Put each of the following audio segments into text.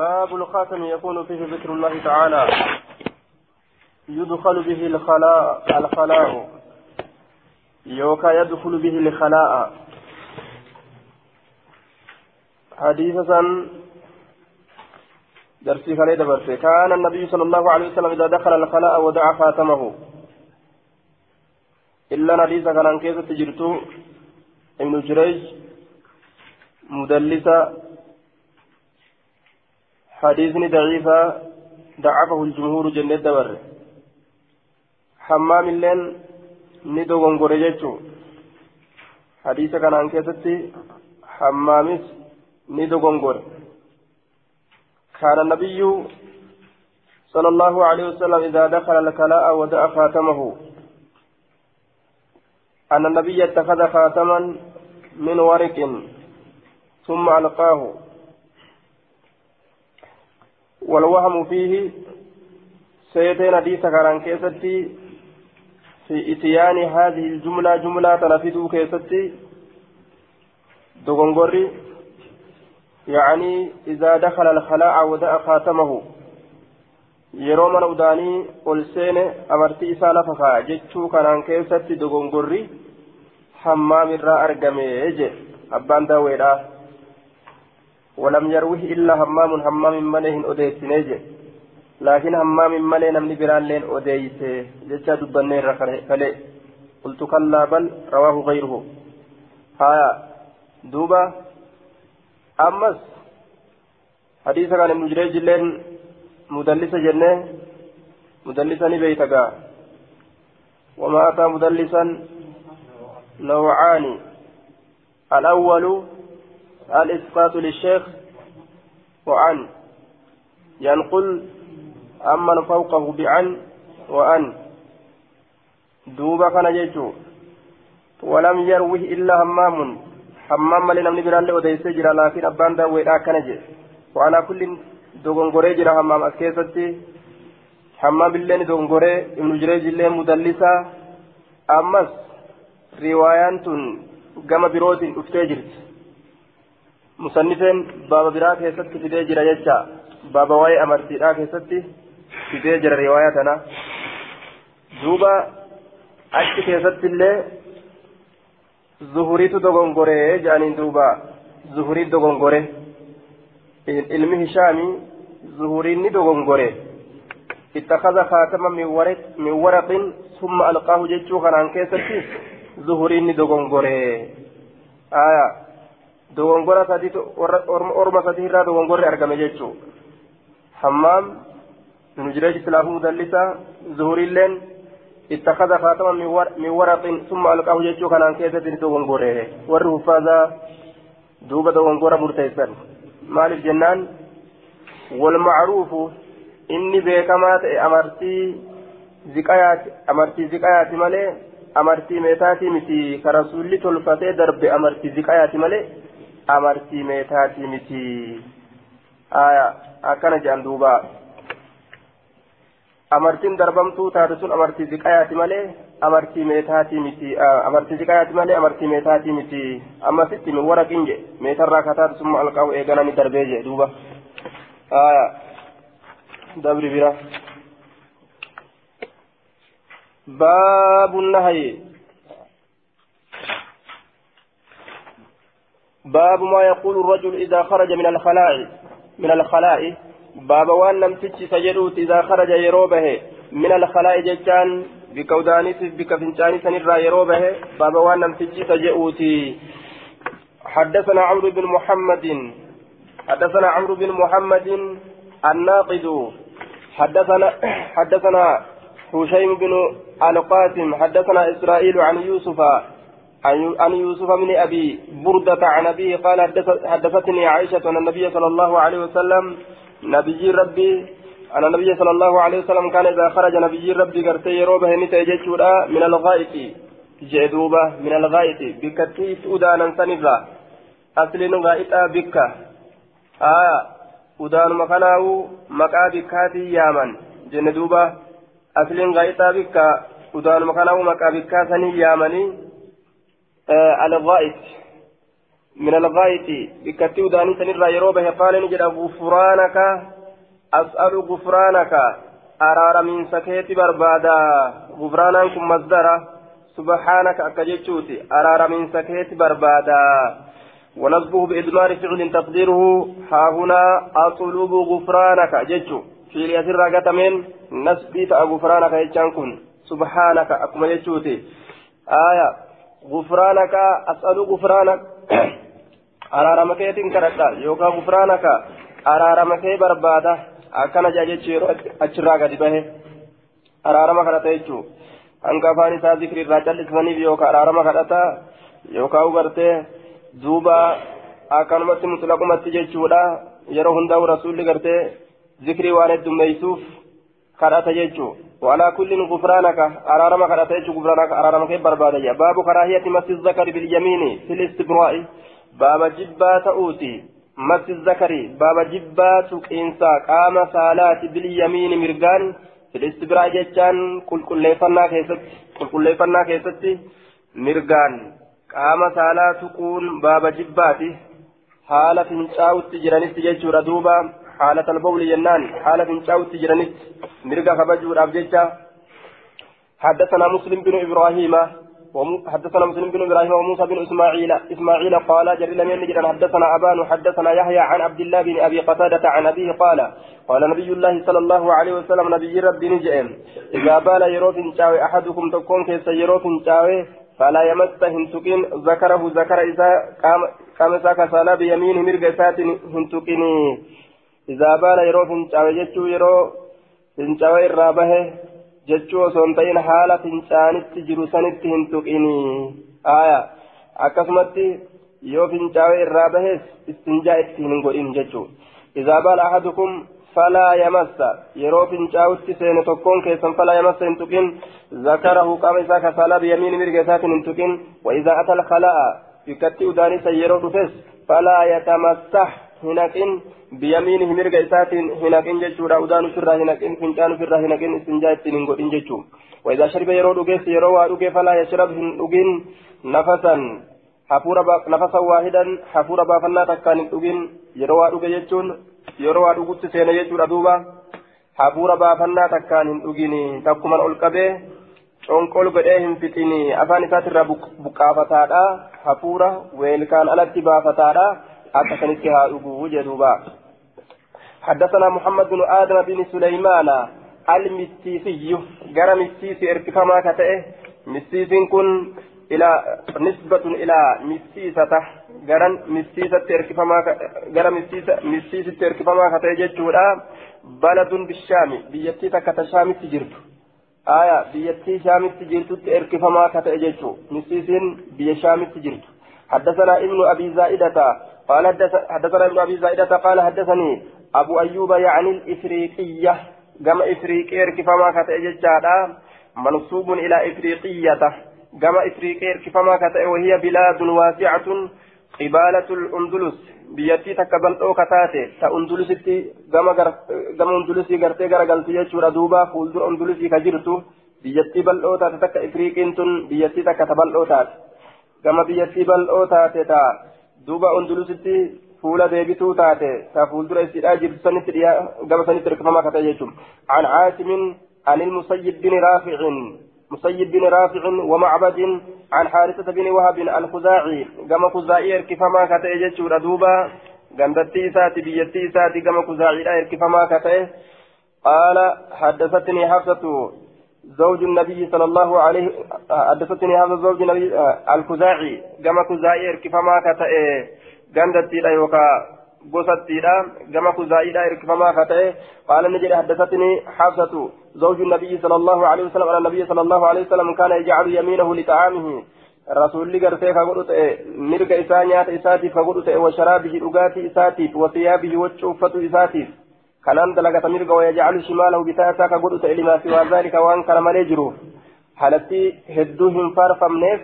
باب الخاتم يكون فيه ذكر الله تعالى. يدخل به الخلاء الخلاء. يوكا يدخل به الخلاء. حديثا درسي خلي دبرت كان النبي صلى الله عليه وسلم إذا دخل الخلاء ودع خاتمه. إلا حديث كان كيف تجرتو؟ ابن جريج مدلسة حديثني ضعيفة ضعفه الجمهور جنة دبر. حمام اللين ندو غنغوري جيتشو. حديث كان عن كيستي حمامس ندو غنغوري. كان النبي صلى الله عليه وسلم إذا دخل الكلاء ودأ خاتمه. أن النبي اتخذ خاتما من ورق ثم ألقاه. والوهم فيه سيتين حديث كان كيستي في إتيان هذه الجملة جملة تنفذ كيستي دغنغوري يعني إذا دخل الخلاء ودأ خاتمه yeroo mana udaanii ol seene amartii isaa lafa kaa'a jechuu kanaan keessatti dogongorri hammaam irraa argame je abbaan daawweedha ولم يروه إلا همام همام ملئ أديسنيج لكن همام ملئ نمني بران لين أديس جتشا دبنير فلي. قلت كلا بل رواه غيره. هايا دوبا. أمس. حديث كان ابن جريج لين مدلس جنة. مدلسا بيتك وما أتى مدلسا نوعان. الأول الإسقاط للشيخ وعن ينقل أمن فوقه بعن وأن. دوبا كان جيتو. ولم يروه إلا همام همام لنا من برال وديس جرا لكن أبان دا ويدا كان جي. وعلى كل دوغنغوري جرا همام أسكيستي همام بالله دوغنغوري. ابن جريج الله مدلسا أمس روايان تن birootiin dhuftee jirti musannifeen baaba biraa keessatti fidee jira jecha baaba waa'ee amartiidhaa keessatti fidee jira riwaayaa tana. Duuba achi keessatti illee zuhuriitu dogongoree jedhaniin duuba zuhurii dogongore. Ilmi hishaamii zuhuriin ni dogongore. Ittakaza kaatama min waraqin summa alqaahu jechuu kanaan keessatti zuhuriin ni dogongore. Aayaa dogongora sadiitu orma sadii irraa dogongorri argame jechuu hammaam nu jireechi silaafuu mudallisa zuhuriilleen اتخذ خاتما من ورق ثم ألقاه جيتشو كان كيسة warri huffaaza duuba dogongora murteessan maaliif jennaan walmacruufu inni beekamaa ta'e amartii ziqayaati amartii ziqayaati malee amartii meetaatii miti ka rasuulli tolfatee darbe amartii ziqayaati malee amartii meetaatii miti akkana jedhan duuba amartiin darbamtuu taate sun amartii ziqayaati malee amartii meetaatii miti amartii ziqayaati malee amartii meetaatii miti ammasitti min waraqin je meetarraa kataatu summa alqaa'u eeganani darbee je duuba dabri bira باب النهي باب ما يقول الرجل إذا خرج من الخلاء من الخلاء. باب وان لم تجي سجدوت إذا خرج يروبه. من الخلاء ججان بكودانيس بكفنجاني سنرى يروبه. باب وان لم تجي سجدوت. حدثنا عمرو بن محمد حدثنا عمرو بن محمد الناقد. حدثنا حدثنا هشيم بن القاسم حدثنا إسرائيل عن يوسف عن يوسف بن أبي بردة عن أبيه قال حدثتني عائشة أن النبي صلى الله عليه وسلم نبي ربي أن النبي صلى الله عليه وسلم كان إذا خرج نبي ربي قرتي يروبه نتيجة من الغائط. جدوبة من الغائط. بكتيس أدانا سنفا أصل غائطة بك. آه أدان مكانه مكا بكاتي يامن جندوبة أصل غائطة بك. أدان مكانه مكا بكاتي يامني. الغائط. من الغاية بكتي وداني سنرى يروبه قال نجد غفرانك أسأل غفرانك. أرار من سكيت بربادا. غفرانكم مصدرة سبحانك أكجتشوتي. أرار من سكيت بربادا. ونصبه بإدمار فعل تقديره. ها هنا أطلب غفرانك. جتشو. في اليسر قتمين نسبي غفرانك يجانكم سبحانك أكما جتشوتي. آية. غفرانك أسأل غفرانك araarama keetiin kadhadha yookaan gufraanaka araarama kee barbaada akkana jaa jechuu yeroo achirraa gadi bahe araarama kadhata jechuu hanga afaan isaa zikri irraa callisaniif yookaan araarama kadhata yookaan ugartee duuba akkanumatti mutlaqumatti jechuudha yeroo hundaa'u rasuulli gartee zikrii waan heddummeessuuf kadhata jechuun walaa kulliin gufraanaka araarama kadhata jechuun gufraanaka araarama kee barbaada jira baabu karaahiyati masti zakari bilyamiini filistibraa'i baaba jibbaa ta'uuti masti zakari baaba jibbaa tuqiinsaa qaama saalaati bilyamiini mirgaan filistibraa'i jechaan qulqulleeffannaa keessatti qulqulleeffannaa keessatti mirgaan. Qaama saalaa tuquun baaba jibbaati haala fincaa'utti jiranitti jechuudha duuba. حالة البول ينان حالة فنشاوت جرانيت. مرقا خبجور أبجيتشا حدثنا مسلم بن إبراهيم حدثنا مسلم بن إبراهيم وموسى بن إسماعيل إسماعيل قال جري لم ينجد. حدثنا أبان حدثنا يحيى عن عبد الله بن أبي قتادة عن أبيه قال قال نبي الله صلى الله عليه وسلم نبي ربي نجئم. إذا بال يروف شاوي أحدكم تكون كيس يروف شاوي فلا يمس هنتقين. ذكره ذكر إذا قام قام ساك صلى بيمينه مرق سات هنتقيني. إذا بال يرو jiru sanitti hin tuqinii aya akkasumatti yoo fincaa'ee irraa bahees istinjaa itti hin godhin jechuu idaa baala ahadukum falaa yamassa yeroo fincaa'utti seene tokkoon keessan falaa yamassa hin tuqin zakarahu qaama isaa kasaalaa biyamiin mirga isaatiin hin tuqin wa idaa ata alkhala'a bikkatti udaanisa yeroo dhufes falaa yatamassah hinaqin biyamiinihi mirga isaatiin hinaqin jechuudha udaan ofirraa hinaqin fincaan ofirraa hinaqin istinjaa ittiin hin godhin jechuu وإذا شرب يرو دوغيس يرو وادوغي فلا يشرب هندوغين نفسا حفورا با نفسا واحدا حفورا بافنا تكان هندوغين يرو وادوغي يجون يرو وادوغت سينا يجون أدوبا حفورا بافنا تكان هندوغين تكما القبه conqol godhee hin fixini afaan isaatirraa buqqaafataadha hafuura weelkaan alatti baafataadha akka sanitti haa dhuguu jedhuuba حدثنا محمد بن آدم بن سليمان. المسيسي جرى مسيسي ارتفاما كتئه. مسيس كن إلى نسبة إلى مسيسة جرى مسيسة ارتفاما جرى مسيسة مسيسة ارتفاما كتئه بلد بالشام. بيتي تكت شام تجرت. آية. بيتي شام تجرت. ارتفاما كتئه جتشو مسيس بي شام تجرت. حدثنا ابن أبي زائدة. قال حدثنا ابن أبي زائدة. قال حدثني ابو ايوب يعني الافريقية كما افريقيا كفما كتاججادا منسوب إلى افريقية كما افريقيا كفما كتا وهي بلاد واسعة قبالة الاندلس بيتي تكبل أو كتاتي تا اندلستي كما كما اندلسي غرتي غرغلتي يجورا دوبا فولدر اندلسي كجرتو بيتي بل أو تاتي تك افريقين تن بيتي تك تبل أو تاتي كما بيتي بل أو تاتي تا duuba ondulusitti fuula deebituu taate ta fuuldura isidhaa jirtu sanitti gama sanitti hirkifamaa kata jechuun an caasimin عن رافع مسيب بن رافع ومعبد عن حارثة بن وهب الخزاعي كما خزاعي اركفما كتئ جتشور دوبا غندتي ساتي بيتي خزاعي اركفما كتئ قال حدثتني حفصة زوج النبي صلى الله عليه حدثتني هذا زوج النبي الخزاعي كما خزاعي اركفما كتئ غندتي لا يوكا غوستيدا كما خزاعي اركفما كتئ قال نجري حدثتني حفصة زوج النبي صلى الله عليه وسلم على النبي صلى الله عليه وسلم كان يجعل يمينه لطعامه رسول غرفه كغدت مرق إسانيات إساتي فغدت وشرابه رغاتي إساتي وثيابه وشوفة إساتي كلام دلقة مرق ويجعل شماله بتاتا كغدت لما سوى ذلك وان كان مليجرو حالتي هدوهم فارفمنيف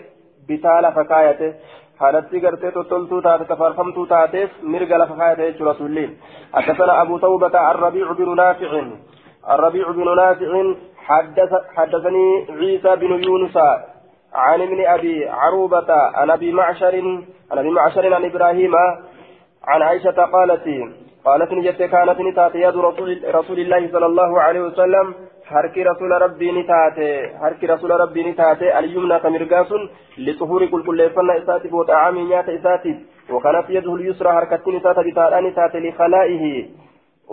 بتالا فكايته حالتي غرتي تطلتو تاتي تفارفمتو تاتيف مرق لفكايته رسولين حدثنا أبو توبة الربيع بن نافع الربيع بن نافع حدث حدثني عيسى بن يونس عن ابن أبي عروبة عن أبي معشر عن أبي معشر عن إبراهيم عن عائشة قالت قالت نجت كانت نتات يد رسول, رسول الله صلى الله عليه وسلم harki rasuula rabbii ni taate harki rasuula rabbii ni taate alyumna ka mirgaasun lixuhuuri qulqulleeffannaa isaatiif waxaacamii nyaata isaatiif wakanat yaduhu lyusra harkattiin isaa tabitaadhaa ni taate likalaa'ihi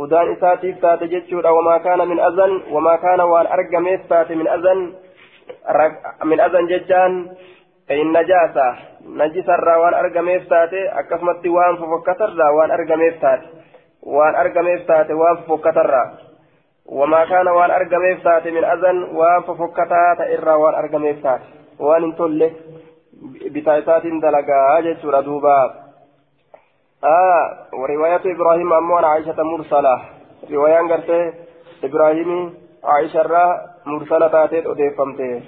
udaan isaatiif taate jechuudha wamaa kaana min azan wamaa kaana waan argameef taate min azan min azan jechaan najaasa najisarraa waan argameef taate akkasumatti waan fofokkatarraa waan argameef taate waan argameef taate waan fofokkatarraa وما كان وان أرقميف تاتي من أذن وان ففكتا تئرى وان أرقميف تاتي وان انتولي بتايسات دلقا جيتشورا دوبا. آه ورواية إبراهيم أموان عائشة مرسلة. رواية قرتي إبراهيم عائشة را مرسلة تاتيت أديفمتي.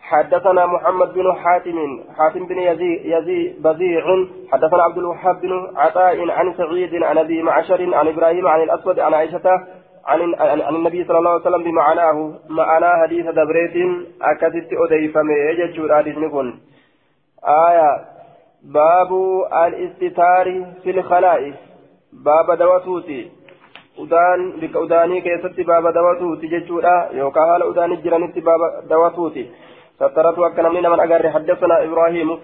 حدثنا محمد بن حاتم حاتم بن يزيد يزي بزيع. حدثنا عبد الوهاب بن عطاء عن سعيد عن أبي معشر عن إبراهيم عن الأسود عن عائشة عن عن النبي صلى الله عليه وسلم بمعناه معنى حديث دبريت أكثت أديفم يجتشور حديث نكون آية باب الاستتار في الخلائف باب دواتوتي udaanii keessatti baaba dawatuuti jechuudha yookaan haala udaanii jiranitti baaba dawatuuti sattaratu akka namni naman agarre haddasana ibraahimu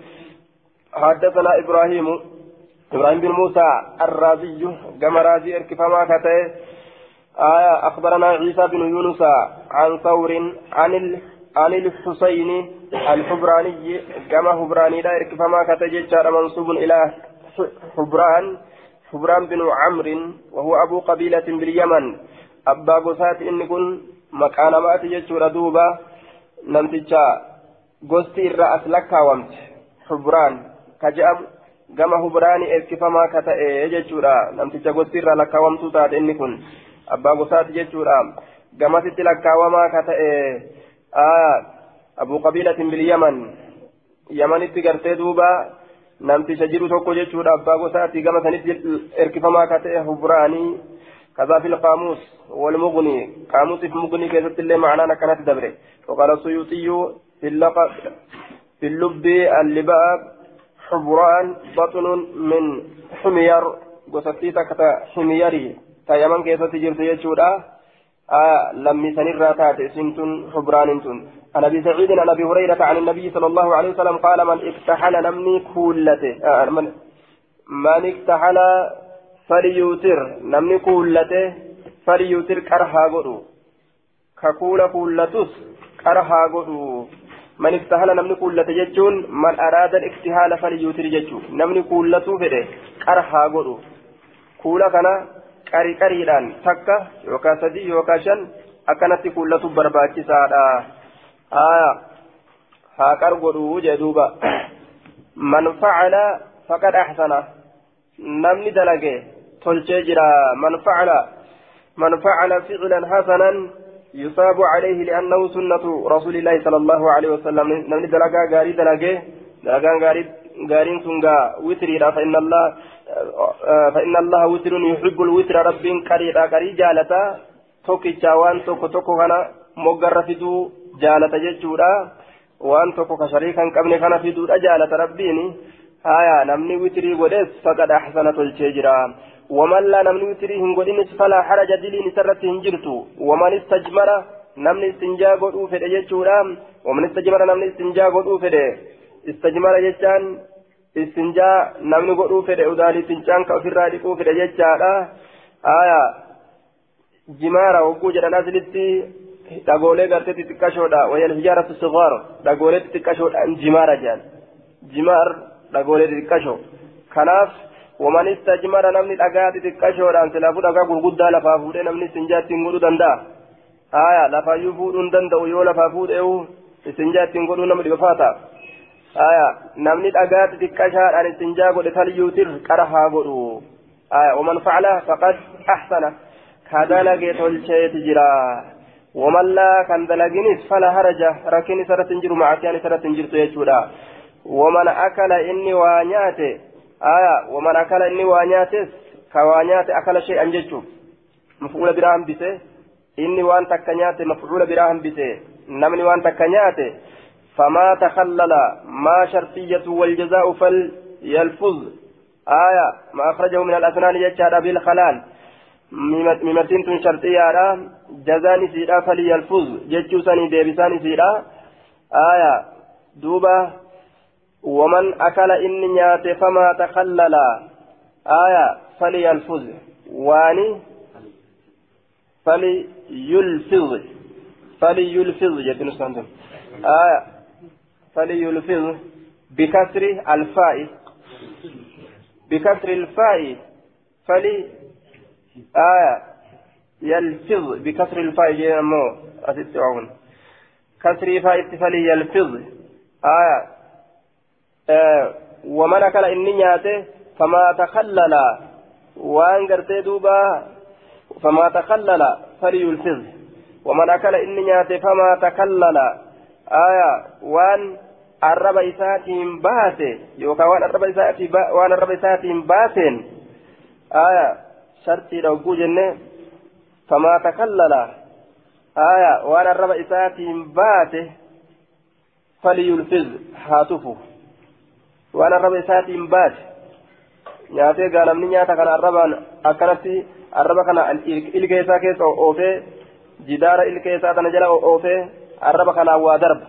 haddasana ibraahimu ibraahim bin muusaa arraaziyyu gama raazii erkifamaa ka ta'e آية أخبرنا عيسى بن يونس عن ثور عن ال... عن الحسين الحبراني كما حبراني لا يركب فما كتجد منصوب إلى حبران حبران بن عمرو وهو أبو قبيلة باليمن. أبا قسات إن كن مكان ما تجد دوبا نمتجا. قستي الرأس لك ومت حبران. كجأم كما حبراني إركب فما كتجد نمتجا قستي الرأس لك ومت تات إن كن. Abbaa gosaati jechuudha gamasitti lakkaawamaa ka ta'e abu qabiilatin bilyaman yamanitti gartee duuba namticha jiru tokko jechuudha abbaa gosaati gama sanitti erkifamaa ka ta'e hubraanii كذا في القاموس والمغني قاموس في المغني كيف اللي معناه كانت دبره وقال السيوطي في اللقب في اللب اللباب حبران بطن من حمير قصتي تكتا حميري تيمن كيست جرت يجودا آه لم سنرى تاتي سنتن حبران تن عن ابي سعيد عن ابي هريره عن النبي صلى الله عليه وسلم قال من اكتحل نمني كولته من, من اكتحل فليوتر نمني كولته فليوتر كرها غدو ككول كولتس كرها غدو من اكتحل نمني كولته ججون من اراد الاكتحال فليوتر ججو نمني كولته فده كرها غدو كولا كنا qarii qariidhaan takka yookaan sadii yookaan shan akkanatti kuullatu barbaachisaadha haa haa qar godhuu jee duuba man facala faqad axsana namni dalage tolchee jira man facala man facala ficlan hasanan يصاب عليه لأنه سنة رسول الله صلى الله عليه وسلم نمني دلقا غاري دلقا دلقا غاري غارين سنغا وتري فإن الله فإن الله وتر يحب الوتر رب قريبا قري جالتا. توكيتشا وان توكو توكو كان مغر فيدو جالتا ججودا وان توكو كشريكا قبل كان فيدو جالتا ربيني. هايا نمني وتري ودس فقد أحسن تلشيجرا ومن لا نمني وتري هنغودين فلا حرج دليل سرت هنجرتو. ومن استجمر نمني استنجا قدو ججودا ومن استجمر نمني استنجا قدو استجمر ججان istinjaa namni godhuu fedhe udaali fincaan ka ofirraa dhiquu fedhe jechaadha aya jimaara hogguu jedhan aslitti dhagoolee gartee xixiqqashoodha wayal hijaaratu sigaar dhagoolee xixiqqashoodhaan jimaara jedhan jimaar dhagoolee xixiqqashoo kanaaf waman istajmara namni dhagaa xixiqqashoodhaan silaafuu dhagaa gurguddaa lafaa fuudhee namni istinjaa ittiin godhuu danda'a aya lafaayyuu fuudhuu danda'u yoo lafaa fuudheewu istinjaa ittiin godhuu nama dhibafaata qara haa godhu aya waman facala faqad axsana ka dalage tolcheeti jira waman laa kan dalaginis fala haraja rakkin isarratti hin jiru macasiyaan isarratti hin jirtu jechuudha waman akala inni waa nyaate aya waman akala inni waa nyaates ka waa nyaate akala shay'an jechuuf mafcuula biraa hambise inni waan takka nyaate mafcuula biraa hambise namni waan takka nyaate فما تخلل ما شرطية والجزاء فليلفظ. آية ما أخرجه من الأسنان يجعل بالخلال. ممتين شرطية جزاني سيدا فليلفظ. جتشوساني ديبساني سيدا. آية دوبة. ومن أكل إني نيات فما تخلل. آية فليلفظ. واني فليلفظ. فليلفظ. جتن سندم آية فليلفظ بكسر الفاء. بكسر الفاء فلي آية يلفظ. بكسر الفاء جيمو أتتعون كسر فاء فلي يلفظ آية آه ومن أكل إني فما تخلل. وان قرتي دوبا فما تخلل فليلفظ. ومن أكل إني فما تخلل. آية وان arraba isaatiin baase yookaan waan arraba isaatiin waan arraba isaatiin baaseen aya shartiidha hogguu jenne famaa takallala aya waan arraba isaatiin baase faliyulfiz haa tufu waan arraba isaatiin baase nyaatee gaa namni nyaata kana arrabaan akkanatti arraba kana ilka isaa keessa oofee jidaara ilka isaa tana jala oofee arraba kanaan waa darba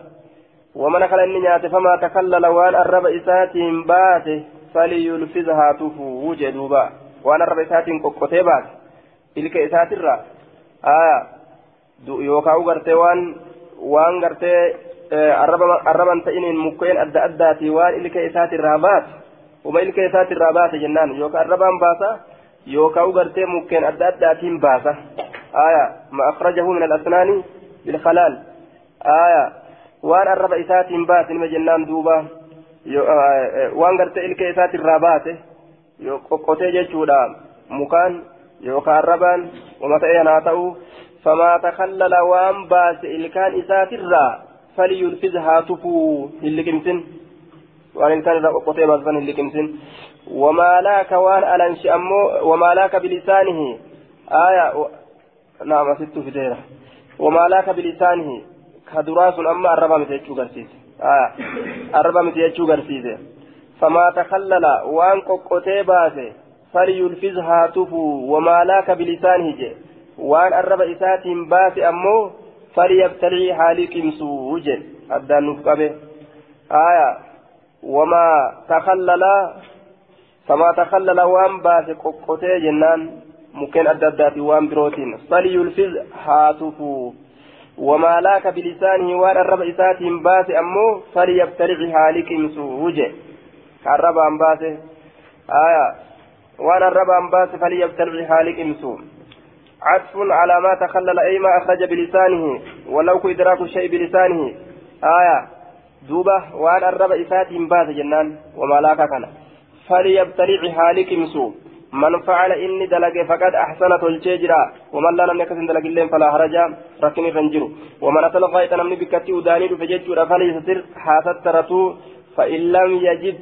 ومن إني نيات فما تكلل وان الرب إساتهم باته فليلفظها تفو وجدوبا وان الرب إساتهم قطة بات إلك إسات الرا آية يوكاو غرتي وان وان غرتي arraban ta'iniin mukkeen adda addaati waan ilka isaati irraa baate uma ilka isaati irraa baate jennaan yookaan arrabaan baasa yookaan ugartee mukkeen adda addaatiin baasa aya ma akhrajahu min al-asnaani bilkhalaal aya waan arraba isaatiin baase nima jennaan duuba waan gartee ilka isaati irraa baate qoqqotee jechuudha mukaan yookaan arrabaan uma ta'ee haa ta'u famaa takallala waan baase ilkaan isaatirraa فليلفظها تفو هلكمسن وان كان اذا قطعت باسفن هلكمسن وما لاك وان الانش امو وما لاك بلسانه آية و... نعم ست في ديرة وما لاك بلسانه كدراس أما الربا متيجو غرسيس آية الربا متيجو غرسيس فما تخلل وان قطعت باسه فليلفظها تفو وما لاك بلسانه جي وان الربا إساتهم باسه أمو فليبتلعي حالي كمسو جل أدى نفقبه آية وما تخلل فما تخلل وان باس قوتي جنان ممكن أدى أدى وان بروتين. فليلفظ هاتفو وما لاك بلسانه وان الرب إساتهم باس أمو فليبتلعي حالي كمسو جل الرب أن باس آية. وان الرب أن باس فليبتلعي حالي كمسو عطف على ما تخلل أي ما أخرج بلسانه ولو إدراك الشيء بلسانه. آية. دوبة. وأن الرب إساتهم باز جنان. وما لاك كان. فليبتلع حالك مسو من فعل إني دلق فقد أحسن تلجيجرا ومن لا لم يكن دلق اللين فلا هرجا ركني فنجرو ومن أتل غاية نمني بكتي وداني فججر فليستر حاسد ترتو فإن لم يجد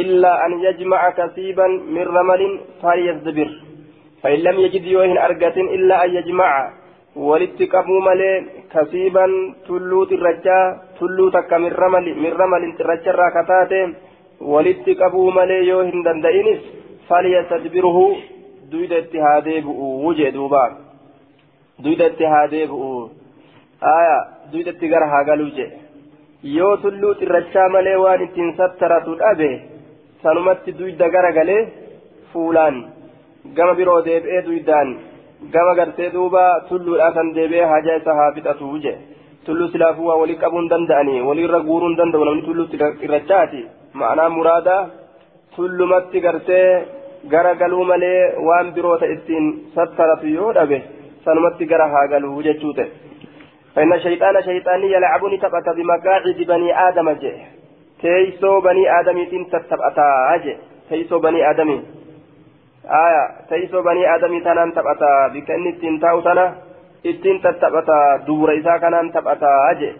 إلا أن يجمع كثيبا من رمل فليزدبر فإن لم يجد يوهن أرقة إلا أن يجمع ولتقبوا ملي كسيبا تلو ترجا تلو تك من رمل من رمل ترجا راكتات ولتقبوا ملي يوهن دندئنس فليستدبره دويد اتهادي بؤو وجه دوبا دويد اتهادي بؤو آية دويد اتقرها قالوا جه yoo tulluu xirrachaa malee waan ittiin sattaratu dhabe sanumatti duyda gara galee fuulaan gama biroo deebi'ee duydaan gama gartee duuba tulluudhaa kan deebi'ee haja isa haa fixatu je tulluu silaafuu waa walii qabuu hin danda'anii waliirra guuruu hin danda'u namni tulluu irrachaati ma'anaa muraadaa tullumatti gartee gara galuu malee waan biroota ittiin sattaratu yoo dhabe sanumatti gara haa galuu jechuu ta'e. فإن الشيطان شيطان يلعبني تبأت بمقاعد بني آدم جه تيسو بني آدم تتبأتا جه تيسو بني آدم آية تيسو بني آدم تنان تبأتا بكأن التنتاو تنا التن تتبأتا دور إذا كان تبأتا جه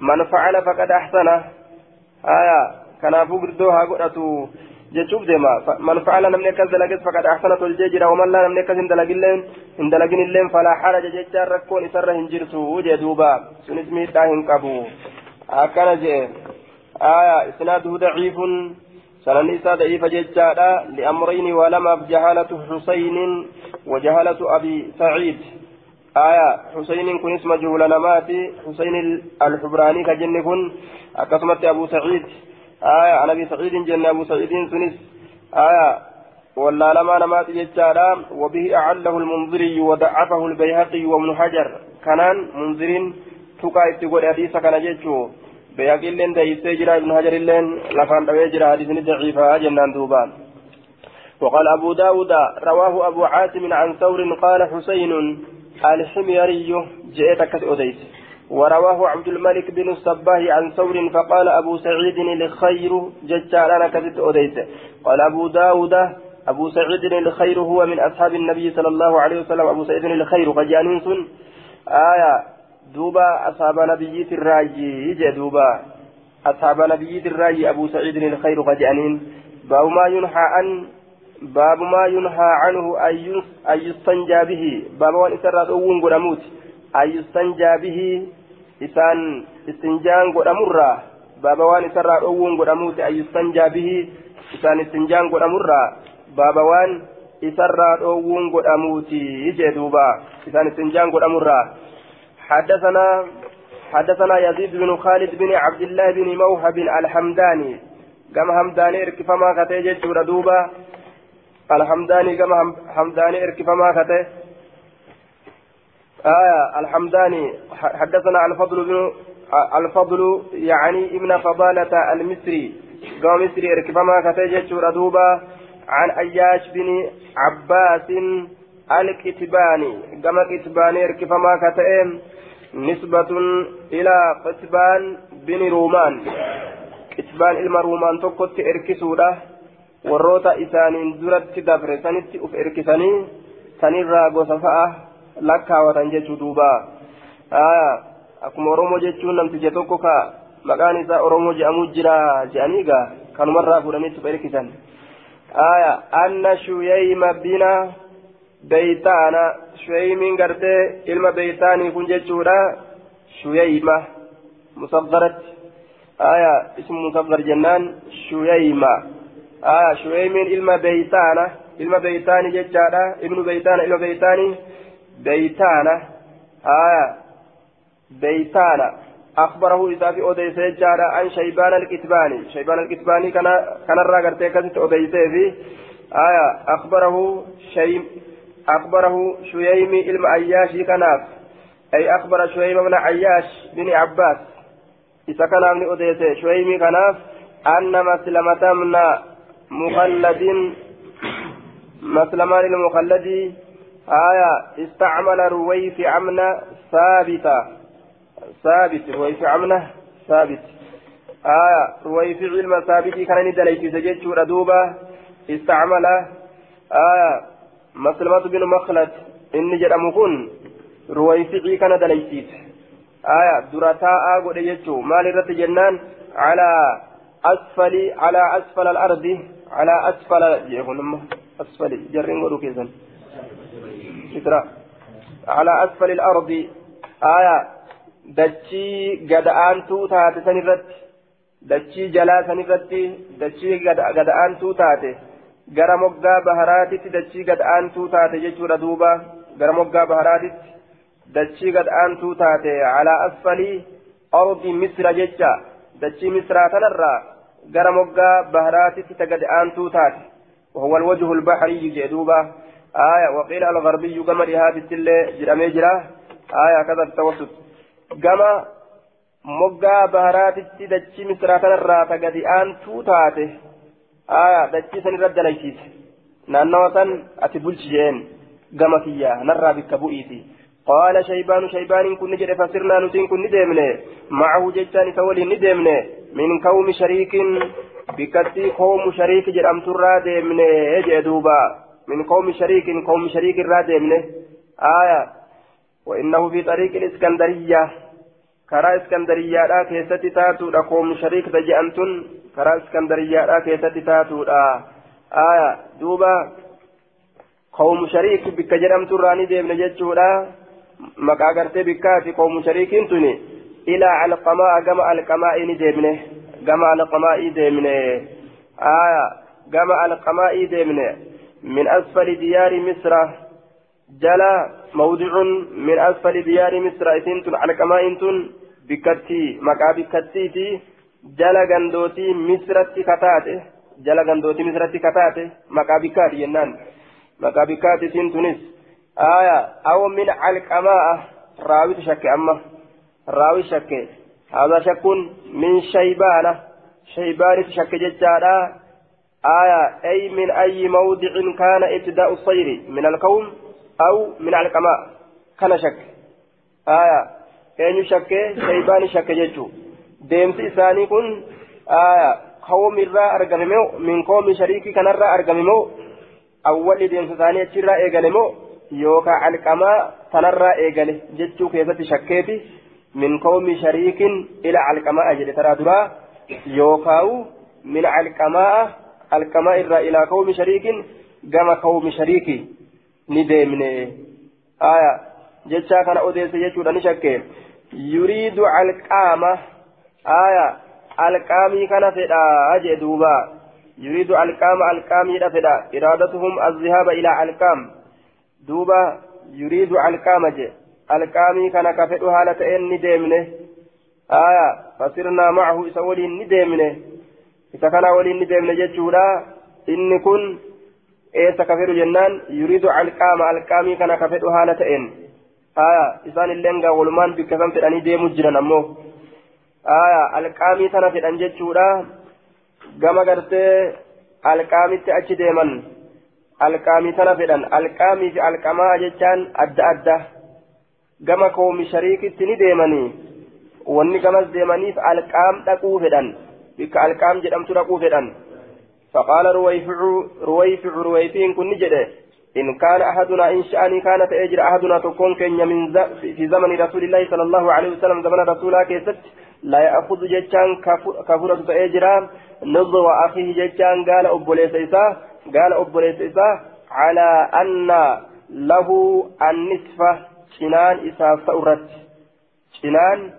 من فعل فقد أحسن آية كان فقدوها قرأتو jechuuf deema man facala namni akkas dalages faqad axsana tolchee jira waman laa namni akkas hin dalagilleen hin dalaginilleen falaa xaraja jechaan rakkoon isarra hin jirtu jee duuba sunis miidhaa hin qabu akkana jee aya isnaaduhu daciifun sananni isaa daciifa jechaadha liamrayni walamaaf jahalatu xusaynin wajahalatu abi saciid aya xusaynin kunis majhuula namaati xusayn alxubraanii ka jenne kun akkasumatti abu aya an abi saciidin jenne abu saciidin sunis aya ولا لما نمات جتارا وبه أعله المنذري وضعفه البيهقي وابن حجر. كانان منذرين تقا اتقول حديث كان جتشو بيهقي لين دايسي جرا ابن حجر لين لفان دوي جرا حديث ضعيفة جنان دوبان وقال أبو داود رواه أبو عاصم عن ثور قال حسين الحميري جئتك أديس ورواه عبد الملك بن الصباه عن ثور فقال أبو سعيد الخير ججارانا كذت أديس قال أبو داود أبو سعيد الخير هو من أصحاب النبي صلى الله عليه وسلم. أبو سعيد الخير قجانين سن آية دوبا أصحاب نبي الراجي دوبا. أصحاب نبي الراجي أبو سعيد الخير قجانين باب ما ينحى عن باب ما ينهى عنه أن يستنجى به. باب أوون قرموت أن يستنجى به. استنجان قرمرة باب وان إسرى أوون قرموت أن يستنجى به إسان استنجان قرمرة baaba waan isarraa dhoowwuun godhamuuti jee duuba. Isaan istinjaan godhamurraa حدثنا يزيد بن خالد بن عبد الله بن موهب الحمداني كما همداني ارك فما كتي جتشور دوبا الحمداني كما همداني ارك فما كتي آية الحمداني. حدثنا الفضل بن الفضل يعني ابن فضالة المصري. قام مصري ارك فما كتي جتشور دوبا عن أياش بن عباس الكتباني. كما كتباني اركفما كتئم نسبة إلى قتبان بن رومان. كتبان إلما رومان اركسودا. warroota isaaniin duratti dabre sanitti uf erkisanii sanirraa gosa fa'a lakkaawatan jechuu duuba. Akkuma oromoo jechuun namticha tokko ka maqaan isaa oromoo je'amuu jira je'anii gaa kanumarraa fuudhanitti uf erkisan أن شييم بن بيتان شييم قرتي إلما بيتاني كن جتشورا شييمة مصغرة آية اسم مصغر جنان شييمة آية شييم إلما بيتانا إلما بيتاني جتشارا ابن بيتانا إلما بيتاني بيتانا آية بيتانا أخبره إذا في أوديس جارا عن شيبان الكتباني شيبان الكتباني كان كان الراجل تكست أوديس في آية أخبره شيم أخبره شييم علم عياش كناف أي أخبر شييم بن عياش بن عباس إذا كان من أوديس شييم كناف أن مسلمة من مخلد مسلمان المخلد آية استعمل رويف عمنا ثابتا ثابت رويف عمنا ثابت. آية رويف علم ثابت كان ندليت سجدت ردوبة استعمل. آية مسلمة بن مخلد إني جرم كن. رويف كان دليتيت آية درتاء قد يجتو مال رت جنان. على أسفل على أسفل الأرض. على أسفل يقول أسفل جرين قدو كيزن على أسفل الأرض آية dachii gada'aantuu taate sanirratti dachii jalaa sanirratti dachii gada'aantuu taate gara moggaa baharaatitti dachii gada'aantuu taate jechuudha duuba gara moggaa baharaatitti dachii gada'aantuu taate alaa asfalii ardi misra jecha dachii misraa tanarraa gara moggaa baharaatitti ta gada'aantuu taate وهو الوجه البحري جدوبا آية وقيل الغربي كما لهذه اللي جرامي جرا آية كذا التوسط moggaa baharaatitti dachii misraa kanarraa ta gadi aantuu taate aya dachii san irra dalaysiise naannawa san ati bulchi jeen gama kiyya narraa bikka bu'iiti qaala shaybaanu shaybaaniin kun ni jedhe fasirnaa nutiin kun ni deemne macahu jechaan isa waliin ni deemne min kawmi shariikin bikkattii koomu shariiki min kawmi shariikin kawmi shariikirraa deemne aya وإنه في طريق الإسكندرية. كرا إسكندرية لا كيستي تاتو لكم شريك تجأنتن كرا إسكندرية لا كيستي تاتو آية دوبا قوم شريك بك جرمت راني ديم نجتشو لا. مكا غرتي بكاتي قوم شريك تني إلى علقماء جمع القماء ندمنه جمع القماء دمنه آية جمع القماء دمنه من أسفل ديار مصر. جلا موضع من أسفل ديار مصر. إثنتن علقماء إنتن بكتي مكا بكتيتي جلا غندوتي مصرتي كتاته. جلا غندوتي مصرتي كتاته. مكا بكاتي ينان. مكا بكاتي سنتنس آية أو من علقماء راوي شك أما. راوي شك هذا شك من شيبانة. شيبان شك ججارا آية أي من أي موضع كان ابتداء الصير من القوم أو من القماء كان شك. آية أين شك؟ شيبان شك ججو ديمس إساني كن آية قوم الراء أرقممو من قوم شريكي كان الراء أرقممو أول ديمس إساني أتشرا إيقلمو يوكا القماء تنرى إيقله ججو كيفة شكيتي من قوم شريك إلى علقماء جل ترى درا يوكاو من علقماء القماء إلى قوم شريك كما قوم شريك ندمني آية جتشا كان أوديس يجود نشكي يريد علقامة آية kana fedha jee duuba yuriidu alqaama alqaamiidha fedha iraadatuhum azzihaaba ilaa alqaam duuba yuriidu alqaama jee alqaamii kana ka fedhu haala ta'een ni deemne aya fasirnaa macahu isa kana waliin ni deemne jechuudha inni kun eessa ka fedhu jennaan yuriidu alqaama alqaamii kana ka fedhu haala ta'een aya isaan illeen gaa walumaan bikka san fedhanii deemu jiran ammoo aya alqaamii tana fedhan jechuudha gama gartee alqaamitti achi deeman alqaamii tana fedhan alqaamii fi alqamaa jechaan adda adda gama koomi shariikitti ni deemanii wanni gamas deemaniif alqaam dhaquu fedhan alqaam jedhamtu dhaquu fedhan فقال رويفع رويفع رويفين كن جده إن كان أحدنا إن شأني كانت أجر أحدنا تكون كن من في زمن رسول الله صلى الله عليه وسلم زمن رسول كيست لا يأخذ جتان كفرة تأجرا نضو أخيه جتان قال أبو ليس قال أبو ليس على أن له النصف شنان إساف تأرت شنان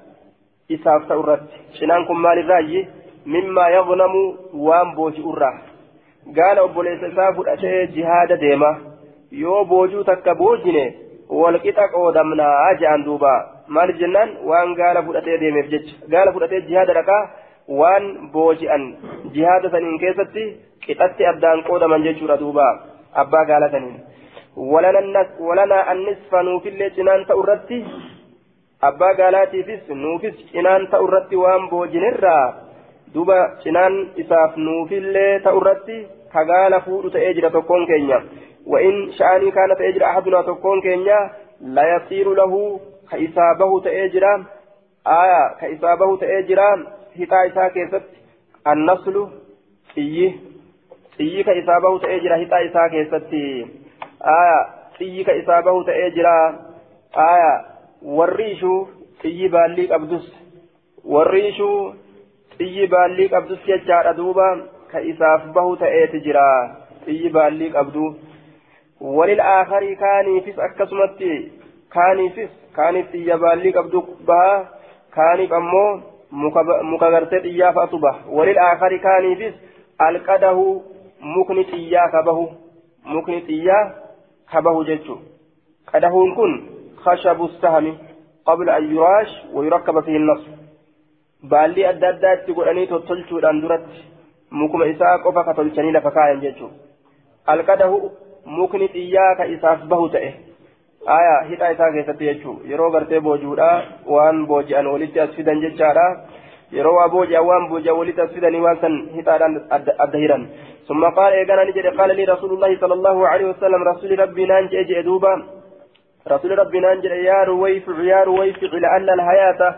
إساف تأرت شنان كم مال الراجي mimmaa yadnamu waan booji'urraa gaala obboleessa isaa fudhatee jihaada deema. Yoo boojuu takka boojine walqixa qoodamnaa je'an duuba. Maal jennaan? Waan gaala fudhatee deemeef jecha. Gaala fudhatee jihaada dhaqaa waan booji'an. Jihaada saniin keessatti qixatti addaan qoodaman jechuudha duuba. Abbaa gaala saniin. Walanaa annisfa nuufillee cinaan ta'u irratti abbaa gaalaatiifis nuufis cinaan ta'u irratti waan boojinerraa duuba cinaan isaaf nuufillee ta'u irratti ka gaala fuudhu ta'ee jira tokkoon keenya. وإن شأني كانت أجر أحدنا تكون كينيا لا يصير له كإصابه تأجرا آية كإصابه تأجرا هتا إسا كيست النصل إيه إيه كإصابه تأجرا هتا إسا كيست xiyyi baallii qabdus jechaadha duuba ka isaaf bahu ta'eeti jira. Xiyyi baallii qabdu walil aakarii kaaniifis akkasumatti kaaniifis kaaniif xiyya baallii qabdu baha kaaniif ammoo muka gartee xiyyaa fa'atu baha walil aakarii kaaniifis alqadahu mukni xiyyaa kabahu mukni xiyyaa kabahu jechu qadahuun kun khashabu sahami qabla an yuraash wayurakkaba fihi nasru ويركب فيه النصر بالي أدى أدى تقولني تطلتو الأندرت مكما إساء قفا كتلتني لفكايا ججو القده mukni xiyyaa ka isaaf bahu ta'e aya hidha isaa keessatti jechuu yeroo gartee boojuudha waan booji'an walitti as fidan jechaadha yeroo waa booji'an waan booji'an walitti as fidanii waan san hidhaadhaan adda hiran ثم قال إيقانا نجد قال لي رسول الله صلى الله عليه وسلم رسول ربي نانج إجي دوبا رسول ربي نانج يا رويفع يا رويفع لعل الحياة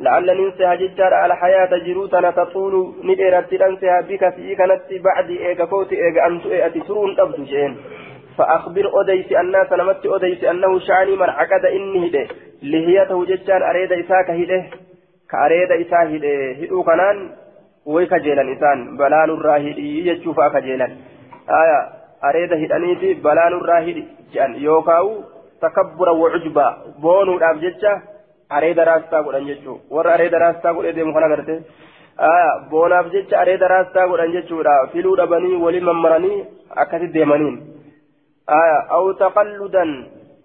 لعل ننسى ججار على حياة جروتنا تطول نديرت تنسى بك في كانت بعد إيقا فوت إيقا أنت إيقا ترون أبدو جين. فأخبر أديس الناس نمت أديس أنه شعني من عقد إني هده. لهيته ججان أريد إساك هده. كأريد إساك هده. هدو كنان ويكجيلا إسان. بلان الراهدي يجوفا كجيلا آية. أريد هدانيتي بلان الراهدي. جان. يوكاو تكبر وعجبا. بونو الأبججة areeda raastaa godhan jechuudha warra areeda raastaa godhee deemu kana garte boonaaf jecha areeda raastaa godhan jechuudha filuu dhabanii waliin mammaranii akkasi deemaniin aw taqalludan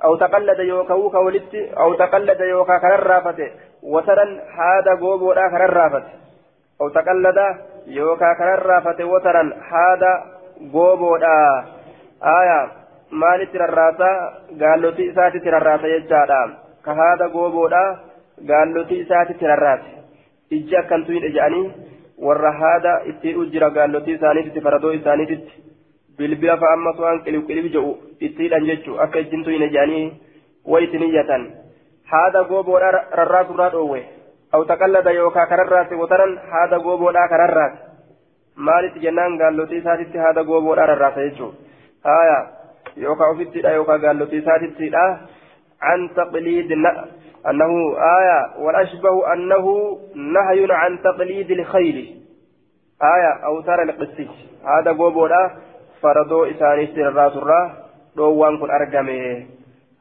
aw taqallada yookaan wuka walitti aw taqallada yookaan kanarraafate wataran haada gooboodhaa kanarraafate aw taqallada yookaan kanarraafate wataran haada gooboodhaa maalitti rarraasaa gaallotii isaatitti rarraasa jechaadha ka haada gooboodhaa gaallotii isaatitti rarraase ijji akkantu hidhe jedhanii warra haada itti jira gaallotii isaaniititti faradoo isaaniititti bilbila fa'a ammas waan qilib qilib jedhu itti hidhan jechuu akka ijjintu hine jedhanii wayti niyyatan haada gooboodhaa rarraasurraa dhoowwe aw taqallada yookaa kararraase wataran haada gooboodhaa kararraase maalitti jennaan gaallotii isaatitti haada gooboodhaa rarraasa jechuu haya yookaa ofittidha yookaa gaallotii isaatittidha عن تقليد أنه آية والأشبه أنه نهي عن تقليد الخيل آية أو ترى القسيس هذا قوبولا فردو إساني سر الرا دوان كن أرقمي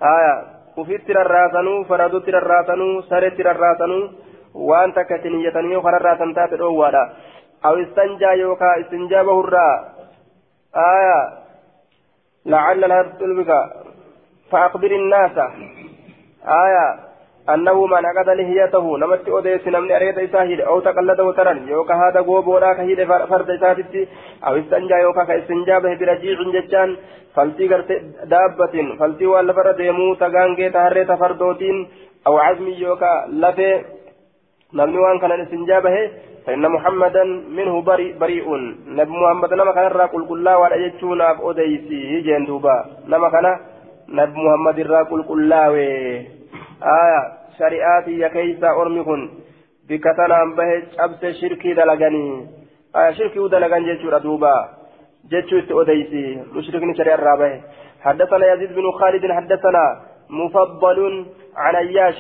آية. وفي تر الراسنو فردو تر الراسنو سر تر الراسنو وأنت كتنيتني وخر الراسن تات دووالا أو استنجا يوكا استنجابه الرا آية. لعل الهرب فأخبر الناس. آية. أنه من أخذ لهيته نمت أوديس نمني أريد إساهيد أو تقلده ترن. يوكا هذا غوبورا كهيد فرد إساتي أو استنجا يوكا كإستنجا به برجيع جتان. فلتي غرت دابة. فلتي والفر ديمو تغانجي تهري تفردوتين أو عزمي يوكا لفي نمني وان كان الاستنجا به. فإن محمدا منه بريء بريء نبي محمد نما كان راقل كلا ولا يجتونا أوديسي. جندوبا نما كان نبي محمد الراقل كلاوي آية شريعاتي يا كيسا أرمي كن بكتنا به أبس شركي دلغني آية شركي ودلغن جيشو دوبا جيشو استوديسي مشركني شريع الرابع حدثنا يزيد بن خالد حدثنا مفضل عن أياش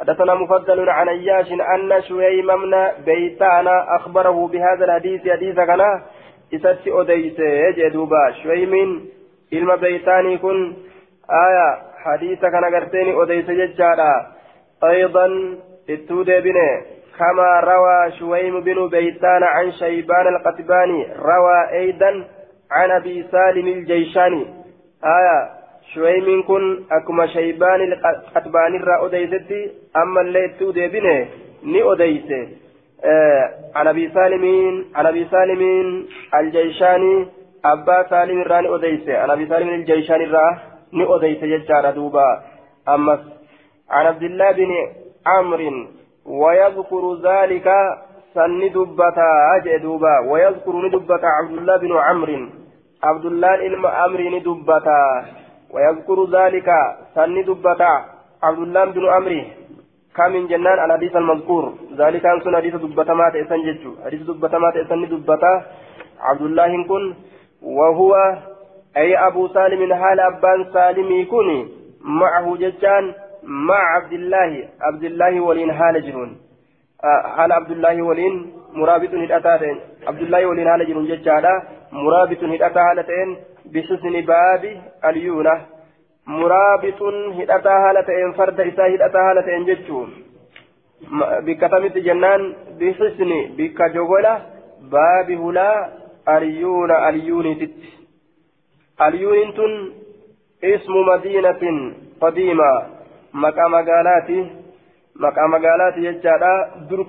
حدثنا مفضل عن أياش أن شهيم من بيتانا أخبره بهذا الحديث حديث كان إسات أوديسي جدوبا شهيم إلما بيتاني كن آية حديث كان قرتين أديس ججارا أيضا التودي بني كما روى شويم بن بيتان عن شيبان القتباني روى أيضا عن أبي سالم الجيشاني آية شويم كن أكما شيبان القتباني را أديستي أما اللي التودي بني ني أديس آه عن أبي سالم عن أبي سالم الجيشاني أبا سالم الراني أديس عن أبي سالم الجيشاني الراه odeyse jechaadha duuba. Ammas عن عبد الله بن عمرو ويذكر ذلك سن دبتا أجئ دوبا ويذكر ندبتا عبد الله بن عمرو عبد الله إلما أمر ندبتا ويذكر ذلك سن دبتا عبد الله بن عمرو كم من جنان الحديث المذكور ذلك أن سن حديث دبتا ما تأسن جتشو حديث دبتا ما تأسن دبتا عبد الله كن وهو أي أبو سالم حال أبان سالم يكون معه ججان مع عبد الله. عبد الله ولين حال جرون حال عبد الله ولين مرابط هدأتين عبد الله ولين حال جرون ججالا مرابط هدأتا هالتين بحسن باب اليونة. مرابط هدأتا هالتين فرد إسا هدأتا هالتين ججون بكتمت جنان بحسن بكجوغلة باب هلا اليونة تت اليونين تن اسم مدينة قديمة. مقام مقالاتي مقام مقالاتي يجادا در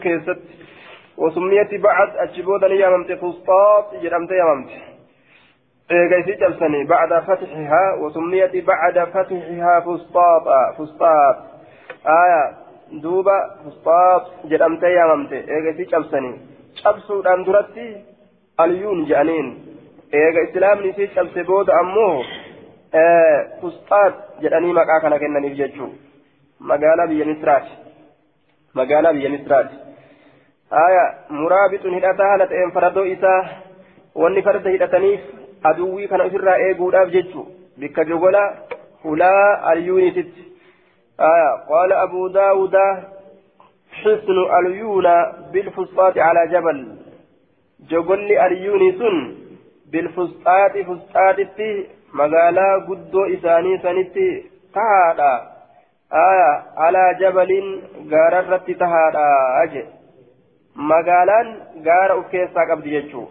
وسميت بعد أجبودا يممت فسطاط جرمت يممت إيجايسي جلسني بعد فتحها وسميت بعد فتحها فسطاط. فسطاط. آية دوبا فسطاط جرمت يممت إيجايسي جلسني جبسو دان درتي اليون جانين. Eega islaamni isii cabse booda ammoo fusxaat jedhanii maqaa kana kennaniif jechuu magaalaa biyya misraati magaalaa biyya misraati haya muraabixun hidhataa haala ta'een faradoo isaa wanni farda hidhataniif aduwwii kana ofirraa eeguudhaaf jechuu bikka jogola hulaa alyuunititti haya qaala abuu daawuda حسن اليونا بالفسطاط على جبل جبل اليوني سن بالفسطاط فسطاطتي مغالا قدو إساني سنتي تهادا آية على جبل غاررت تهادا أجي magaalaan gaara uf keessaa qabdi jechuu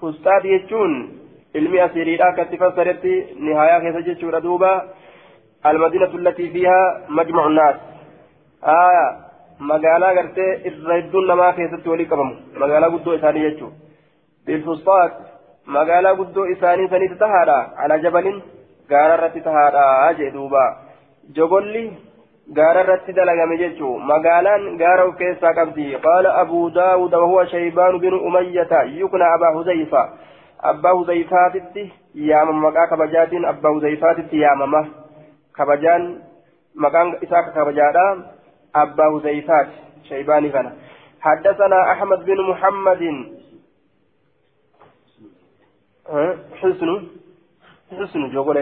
fustaat jechuun ilmi asiiriidha akkatti fassaretti nihayaa keessa jechuudha duuba almadinatu allatii fiihaa majmacu naas aya magaalaa gartee irra hedduun namaa keessatti walii qabamu magaalaa guddoo isaanii jechuu bilfustaat magaalaa guddoo isaanii sanitti tahaadha ala jabalin gaara irratti tahaadha jee duuba jogolli gaara irratti dalagame jechuu magaalaan gaara of keessaa qabdi qaala abuu daawuda wahuwa shaybaan binu umayyata yukna abaa huzayfa abbaa huzayfaatitti yaamama maqaa kabajaatiin abbaa huzayfaatitti yaamama kabajaan maqaan isaa kabajaadha abbaa huzayfaati shaybaanii kana حدثنا أحمد بن محمد حسن حسن جوغل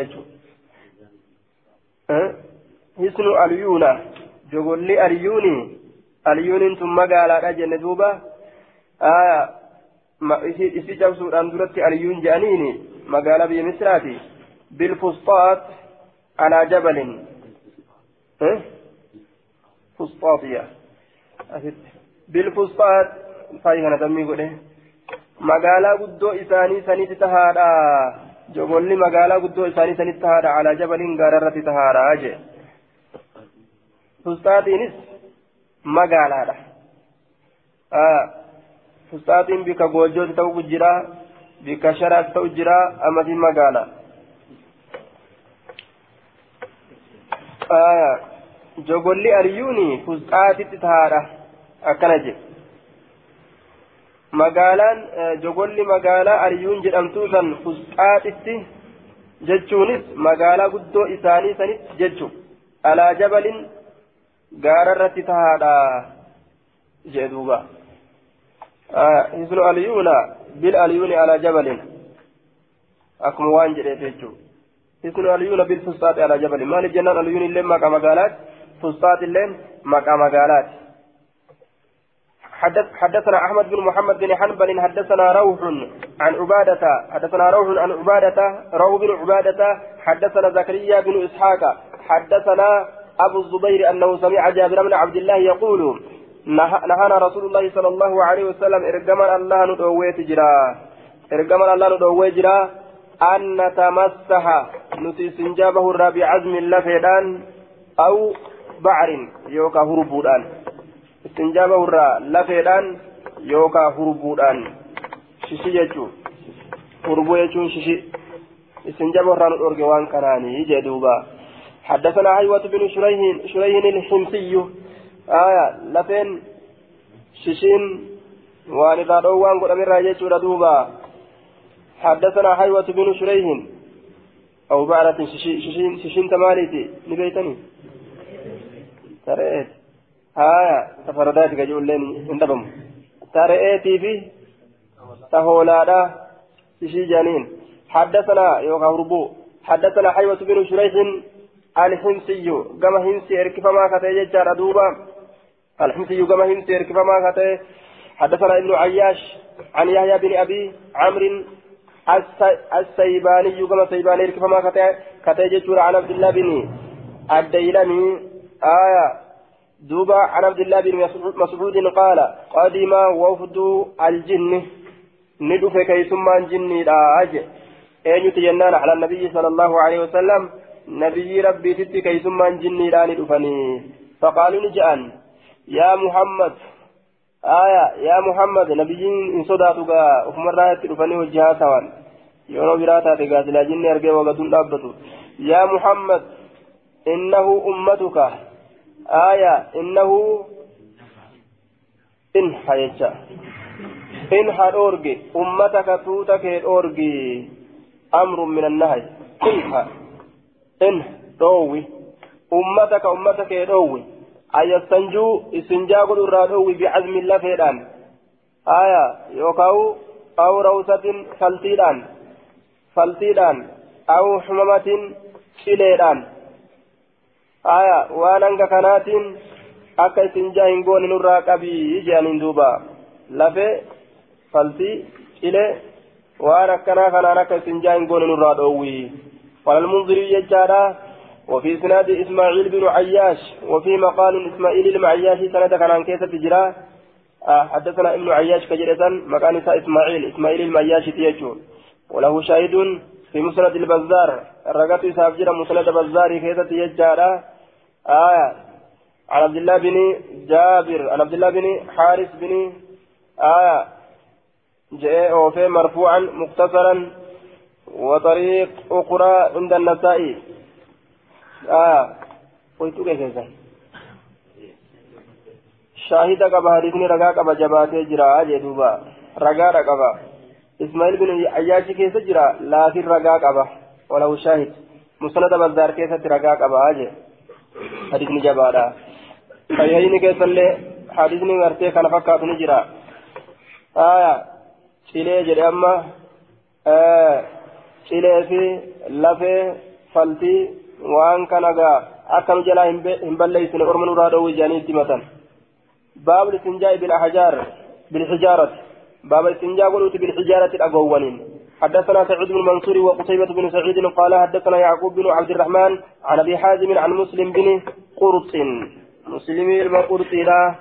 حسن اليونا جوغل اليوني اليوني ثم قال أجن دوبا آه cabsuudhaan duratti aliyuun je'aniini magaalaa biyya misraati bilfusxaat alaa jabalin fusxaaxiya asitti bilfusxaat faayi kana tammii godhe magaalaa guddoo isaanii sanitti tahaadha jogolli magaalaa guddoo isaanii sanitti tahaadha alaa jabalin gaararratti tahaadha jee fusxaaxiinis magaalaadha fustaatiin bika goojjooti ta'u jira bika sharaas ta'u jira amasi magaala jogolli aliyuuni fustaatitti tahaadha akkana jedhe magaalaan jogolli magaalaa aliyuun jedhamtuu san fustaatitti jechuunis magaalaa guddoo isaanii sanitti jechu alaa jabalin gaararratti tahaadha jedhe duuba hisnu aliyuuna bil aliyuuni ala jabalin akkuma waan jedheef jechuu hisnu aliyuuna bil fustaati ala jabalin maaliif jennaan aliyuun illee maqaa magaalaati fustaat illee maqaa magaalaati حدثنا أحمد بن محمد بن حنبل حدثنا روح عن عبادة حدثنا روح عن عبادة روح بن عبادة حدثنا زكريا بن إسحاق حدثنا أبو الزبير أنه سمع جابر بن عبد الله يقول نهانا رسول الله صلى الله عليه وسلم ارجما الله ندويت جرا. ارجما الله ندويت جرا أن نتمسح نسي سنجابه الرابع عزم لفيدان أو بعر يوكا هربودان. استنجابه الرا لفيدان يوكا هربودان ششي يجو هربو يجو ششي استنجابه الرا نورجي وان كناني جدوبا حدثنا حيوة بن شريح شريح الحمصي آية لفين ششين وان إذا روان قد أمر دوبا حدثنا حيوة بن شريح أو بعرة ششين ششين تماليتي نبيتني تريت آية تفردات كجول لين اندبم تريتي في تهولادا ششي جانين حدثنا يوغا هربو حدثنا حيوة بن شريح الحمصي كما همسي اركفما كتي ججار دوبا الحمصي كما همسي اركفما كتي حدثنا ابن عياش عن يحيى بن ابي عمرو السيباني كما سيباني اركفما كتي كتي ججور عن عبد الله بن الديلمي آية دوبا عن عبد الله بن مسعود قال قدم وفد الجن. ندف كيسما جني أجل أين يتجنان على النبي صلى الله عليه وسلم؟ نبي ربي تتي كيسمان جني لاني دفني فقالوا نجأن. يا محمد. آية يا محمد نبي إن صداتك أفمر رايت دفني وجهها سوان يونو براتا تقاتل. جني أرقى وقدون يا محمد إنه أمتك. آية إنه إن حيجا إن حرورجي أمتك توتك أورجي أمر من النهي. كيف إن روي أمتك أمتك روي أن يستنجوا استنجاء قدر روي بعزم الله فيدان. آية. يوكاو أو روسة فلتيدان. فلتيدان. أو حمامة شليدان آية وأنا كانت akka istinjaa hin goone nurraa qabii jedhaniin duuba. Lafee faltii cilee waan akkanaa kanaan akka nurraa dhoowwi. قال المنذري يجارا وفي إسناد إسماعيل بن عياش وفي مقال إسماعيل المعياش سند عن كيسة تجرى آه حدثنا ابن عياش كجرة مكان إسماعيل إسماعيل المعياش تيجو وله شاهد في مسند البزار الرقات يسافجر مسند بزار كيسة تيجارة آية. عن عبد الله بن جابر. عن عبد الله بن حارث بن آية. جاء وفي مرفوعا مختصرا وطريق أخرى عند النسائي آه قلت كيف شاهد قبا حديثني رقا قبا جباتي جرا جدوبا رقا رقبا إسماعيل بن عياش كيف جرا لا في رقا قبا وله شاهد مسند بزار كيف رقا قبا أجي. حديثني جبارا فيهيني كيف اللي حديثني مرتي كان فكاتني جرا. آية. amma cilee fi lafee faltii waan kana gaa akkam jalaa hin balleeysine orma nurraa dhoowwi jedhanii itti matan باب الاستنجاء بالأحجار بالحجارة باب الاستنجاء قلت بالحجارة الأقوانين حدثنا سعيد بن منصور وقتيبة بن سعيد قال حدثنا يعقوب بن عبد الرحمن عن أبي حازم عن مسلم بن قرط. مسلم المقرط لا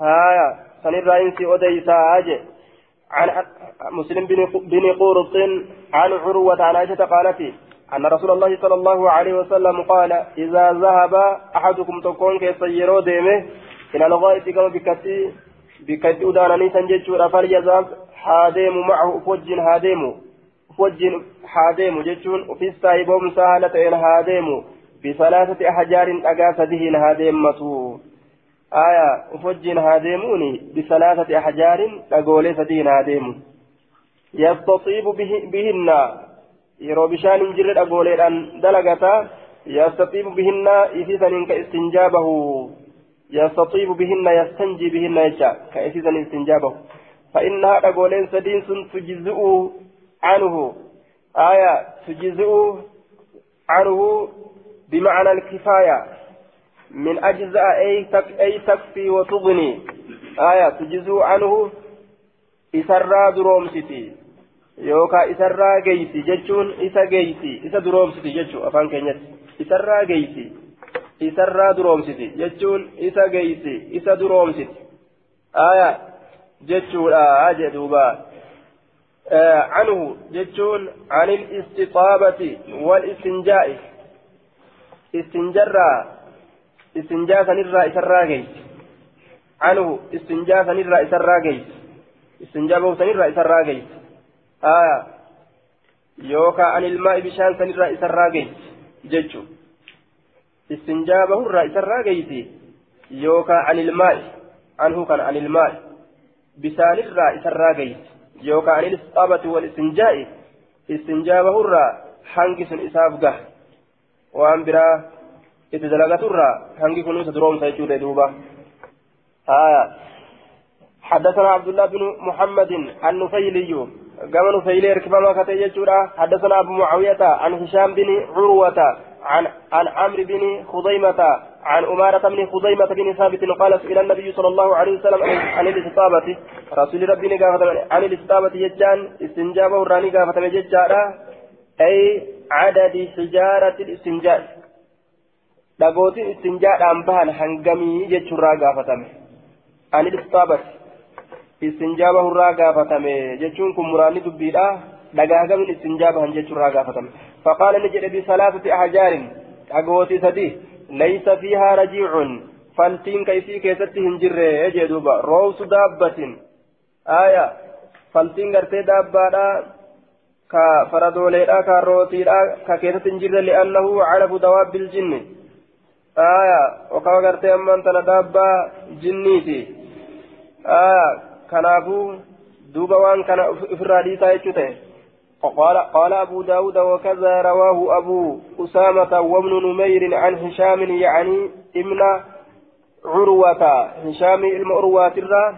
هايا. سنرى إنسي أديسا أجي عن مسلم بن قرط عن عروة عن عائشة قالت أن رسول الله صلى الله عليه وسلم قال إذا ذهب أحدكم تكون كيسيرو ديمه إلى الغائط كما بكتي بكتي أدانني حاديم معه فوج هاديم فوج حاديم جتشون وفي السايبوم سهلة إن هاديم بثلاثة أحجار أقاسده هاديم مسوه آية وفجين هاديموني بثلاثة أحجار أقول سدين هاديم يستطيب به بهن. يرو بشان جرد أقول أن دلقتا. يستطيب بهن إذن كاستنجابه يستطيب بهن يستنجي بهن يشاء. كإذن استنجابه. فإنها أقول سدين تجزئ عنه. آية تجزئ عنه بمعنى الكفاية. من أجزاء أي تك أي تكفي وتغني. آية تجزو عنه إسرى درومسيتي. يوكا إسرى جيسي جتشون إسا جيسي إسا درومسيتي جتشو. أفان كينيت. إسرى جيسي إسرى درومسيتي. جتشون إسا جيسي إسا درومسيتي. آية جتشون آه أجدوبا آه عنه جتشون عن الاستطابة والاستنجاء استنجرا sanirraa isarraa geessi anhu istinjaa sanirraa isarraa geessi istinjaa bahu sanirraa isarraa geessi aya yookaan anilmaa'i bishaan sanirraa isarraa geessi jechuun istinjaa bahurraa isarraa geessi yookaan anilmaa'i anhu kan anilmaa'i anil isxaabati wal istinjaa'i istinjaa bahurraa hangi sun isaaf gaha waan biraa. itti dalagaturraa hangi kun isa duroomsa jechuudha duuba آية حدثنا عبد الله بن محمد النفيلي قام نفيلي ركبما كتيجورا حدثنا أبو معاوية عن هشام بن عروة عن عن عمرو بن خضيمة عن أمارة بن خضيمة بن ثابت قال سئل النبي صلى الله عليه وسلم عن الاستطابة رسول ربي قافة عن الاستطابة يجان استنجابه الراني قافة ججارا أي عدد حجارة bahan hangamii jechuurraa gaafatame ani dhistaabat istinjaa bahurraa gaafatame jechuun kun muraanni dubbiidha dhagaa gamiin istinjaa bahan jechuurraa gaafatame faqaala ni jedhe bisalaasati ahjaarin dhagootii sadi fiihaa rajiicun faltiin kaysii keessatti hin jirre jee duuba roobsu daabbatin aya faltiin gartee daabbaadha ka faradooleedha ka rootiidha ka keessatti hin jirre li'annahu calafu dawaabbil jinni aya okaa gartee ammaan tana daabbaa jinniiti aya kanaafuu duuba waan kana ta'e قال أبو داود وكذا رواه أبو أسامة وابن نمير عن هشام يعني ابن عروة. هشام المعروة الرا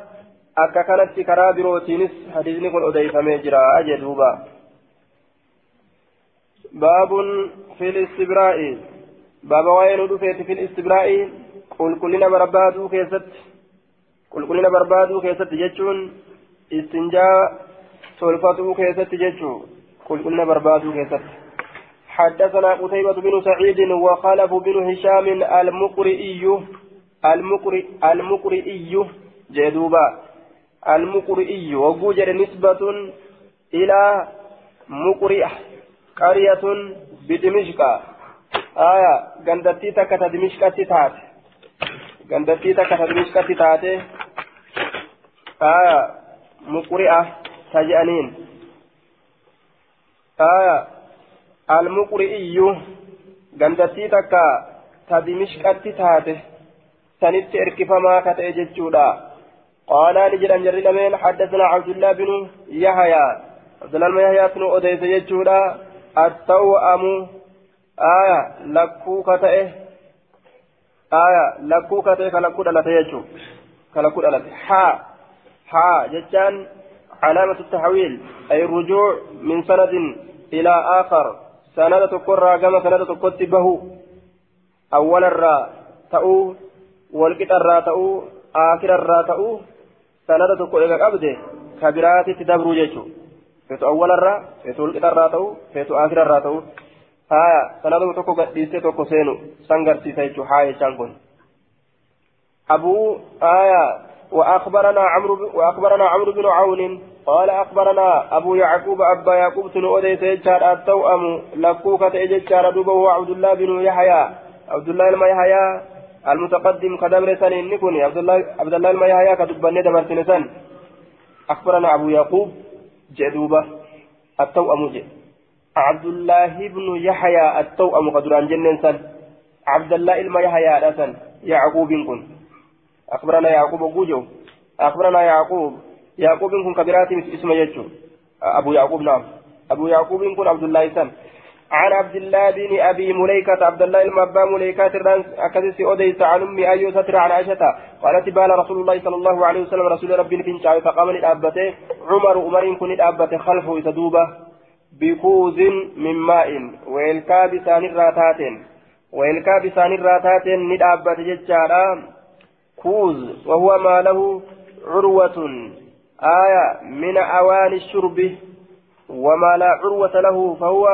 أكا كانت كرابروتينس حديثني قل أديف مجرى أجدوبا باب في الاستبراء. بابا وين ودفيت في الاستبراء؟ قل كلنا بربادو كيست. قل كلنا بربادو كيست. جتشون. استنجاء تولفتو كيست جتشو قل كلنا بربادو كيست حدثنا قتيبة بن سعيد وخلف بن هشام المقرئي المقرئ المقرئي جدوبا المقرئي وجوجر نسبة إلى مقرئة قرية بدمشق آية غندتي تكتا دمشق تتات غندتي تكتا دمشق تتات آية مقرئة تجأنين آية المقرئي غندتي تكا تدمشق تتات سنت اركفما كتئ جتشودا قال لجل جري لمن حدثنا عبد الله بن يحيى عبد الله بن يحيى بن أديس يجودا التوأم آية لكو كتئه آية لكو كتئه كلكو دلته يجو كلكو دلته حا حا جتان علامة التحويل أي الرجوع من سند إلى آخر سند تقرى كما سند تقت به أول الراء تأو والقطر الراء تأو آخر الراء تأو sanada tokko eega qabde ka biraatitti dabruu jechuun feetu awwalarraa feetu ulqixarraa ta'u feetu akirarraa ta'u haya sanaduma tokko gadhiistee tokko seenu san garsiisa jechuun haa jechaan kun abuu haya وأخبرنا عمرو وأخبرنا عمرو بن عون قال أخبرنا أبو يعقوب أبا يعقوب بن أوديس يجار التوأم لكوكة يجار دوبه عبد الله بن يحيى. عبد الله بن يحيى المتقدم كدبر سنين نكوني. عبد الله عبد الله الميهايا كدبني دبرتني سن أخبرنا أبو يعقوب جدوبة التوأم جد. عبد الله بن يحيى التوأم قدران جنن سن. عبد الله الميهايا سن يعقوب كن. أخبرنا يعقوب جوجو أخبرنا يعقوب. يعقوب كن كبيرات اسم يجو. أبو يعقوب نعم. أبو يعقوب كن عبد الله سن. عن عبد الله بن أبي مليكة عبد الله المبا مليكة أكدس أوديس عن أمي أيو ستر عن عائشة. قالت بال رسول الله صلى الله عليه وسلم رسول ربي في شعب فقام للابته عمر عمر كن للابته خلفه يتدوبه بكوز من ماء. ويلكا بسان الراتات. ويلكا بسان الراتات. للابته ججارا كوز وهو ما له عروة. آية من أواني الشرب وما لا عروة له فهو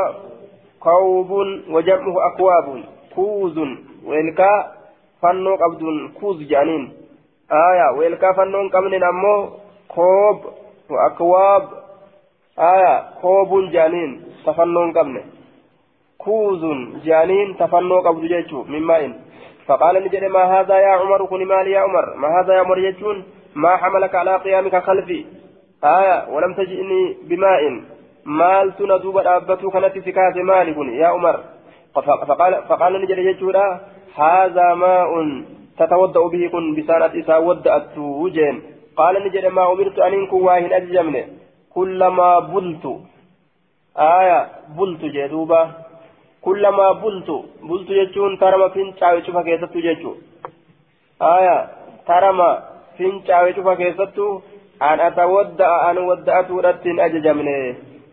كوب وجمعه أكواب. كوز ويلكا فنو قبض. كوز جانين. آية ويلكا فنو قبل أمو كوب وأكواب. آية كوب جانين تفنو قبل كوز جانين تفنو قبض جيتشو من ماء. فقال نجد ما هذا يا عمر كن مالي يا عمر ما هذا يا عمر يجون ما حملك على قيامك خلفي آية ولم تجئني بماء maaltu na duuba dhaabbatu kanatti si kaase maali kun yaa umar faqaala ni jedhe jechuudha haazaa maa'un tatawadda'u bihi kun bisaan ati isaa wadda'attu jeen qaala ni jedhe maa umirtu aniin kun waa hin kullamaa bultu bultu jechuun tarama fincaawe cufa keessattu jechuu aaya tarama fincaawe cufa keessattu an atawadda'a an wadda'atuudhatti hin ajajamne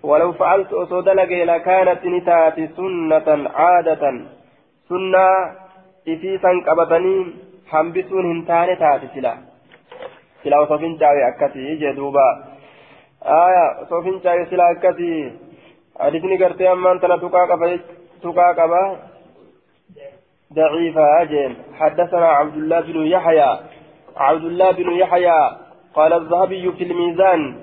ولو فعلت أصود لقي لكانت نتاتي سنة عادة سنة إفيسا قبطني حنبسون هنتاني تاتي سلا سلا وصفين جاوي أكتي جدوبا آية وصفين جاوي سلا أكتي حديثني قرتي أما أنت تقاقب تقاقب ضعيفة أجل. حدثنا عبد الله بن يحيى. عبد الله بن يحيى قال الذهبي في الميزان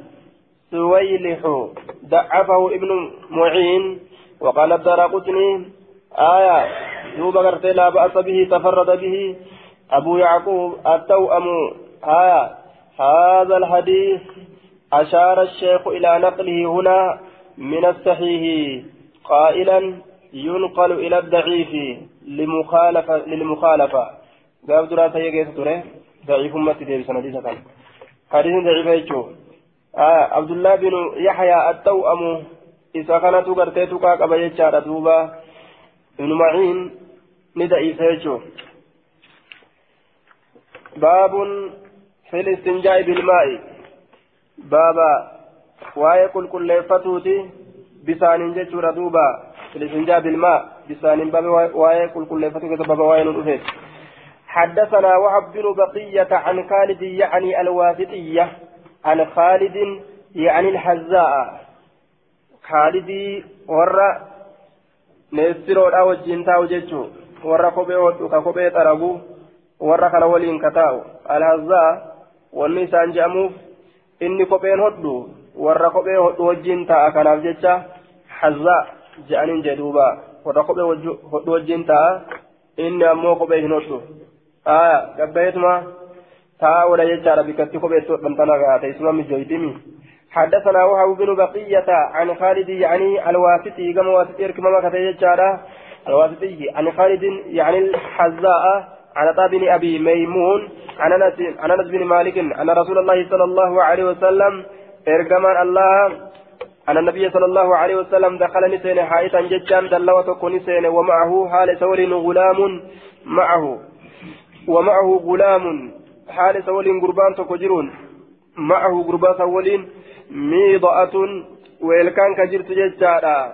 سويلح ضعفه ابن معين وقال الدار قطني آية دوب غرتي لا بأس به تفرد به. أبو يعقوب التوأم. آية هذا الحديث أشار الشيخ إلى نقله هنا من الصحيح. قائلا ينقل إلى الضعيف لمخالفة للمخالفة. قال دراسة يجيس ضعيف أمتي دي بسنة حديث ضعيف يجوه آه عبد الله بن يحيى التوأم. إذا كانت قرتي تقا قبا يجار دوبا. ابن معين ندعي سيجو باب في الاستنجاء بالماء. بابا واي كل كل فتوتي بسان جتشور دوبا. في الاستنجاء بالماء بسان باب واي كل كل بابا واي حدثنا بن بقية عن خالد يعني الواسطية عن خالد يعني الحزاء خالد ورّ neessiroodhaa wajjiin taa'u jechuu warra kophee hodhu ka kophee xaragu warra kana waliin ka taa'u alhazzaa wanni isaan je'amuuf inni kopheen hodhu warra kophee hodhu wajjiin taa'a kanaaf jecha hazzaa je'aniin jedhuuba warra kophee hodhu wajjiin taa'a inni ammoo kophee hin hodhu aya gabbayeetuma taa'a wala jechaadha bikkatti kopheetti hodhan tana gaate isuma mijoytimi حدثنا وهب بن بقية عن خالد يعني الواسطي كما واسطي كما كتب الواسطي عن خالد يعني الحزاء عن عطاء بن ابي ميمون عن انس عن انس بن مالك ان رسول الله صلى الله عليه وسلم ارجمان الله أن النبي صلى الله عليه وسلم دخل نسين حائطا ججان دلوة نسين ومعه حال سول غلام معه. ومعه غلام حال سول قربان تكجرون. معه قربان سول ميضأة ويلكان كجرت ججارا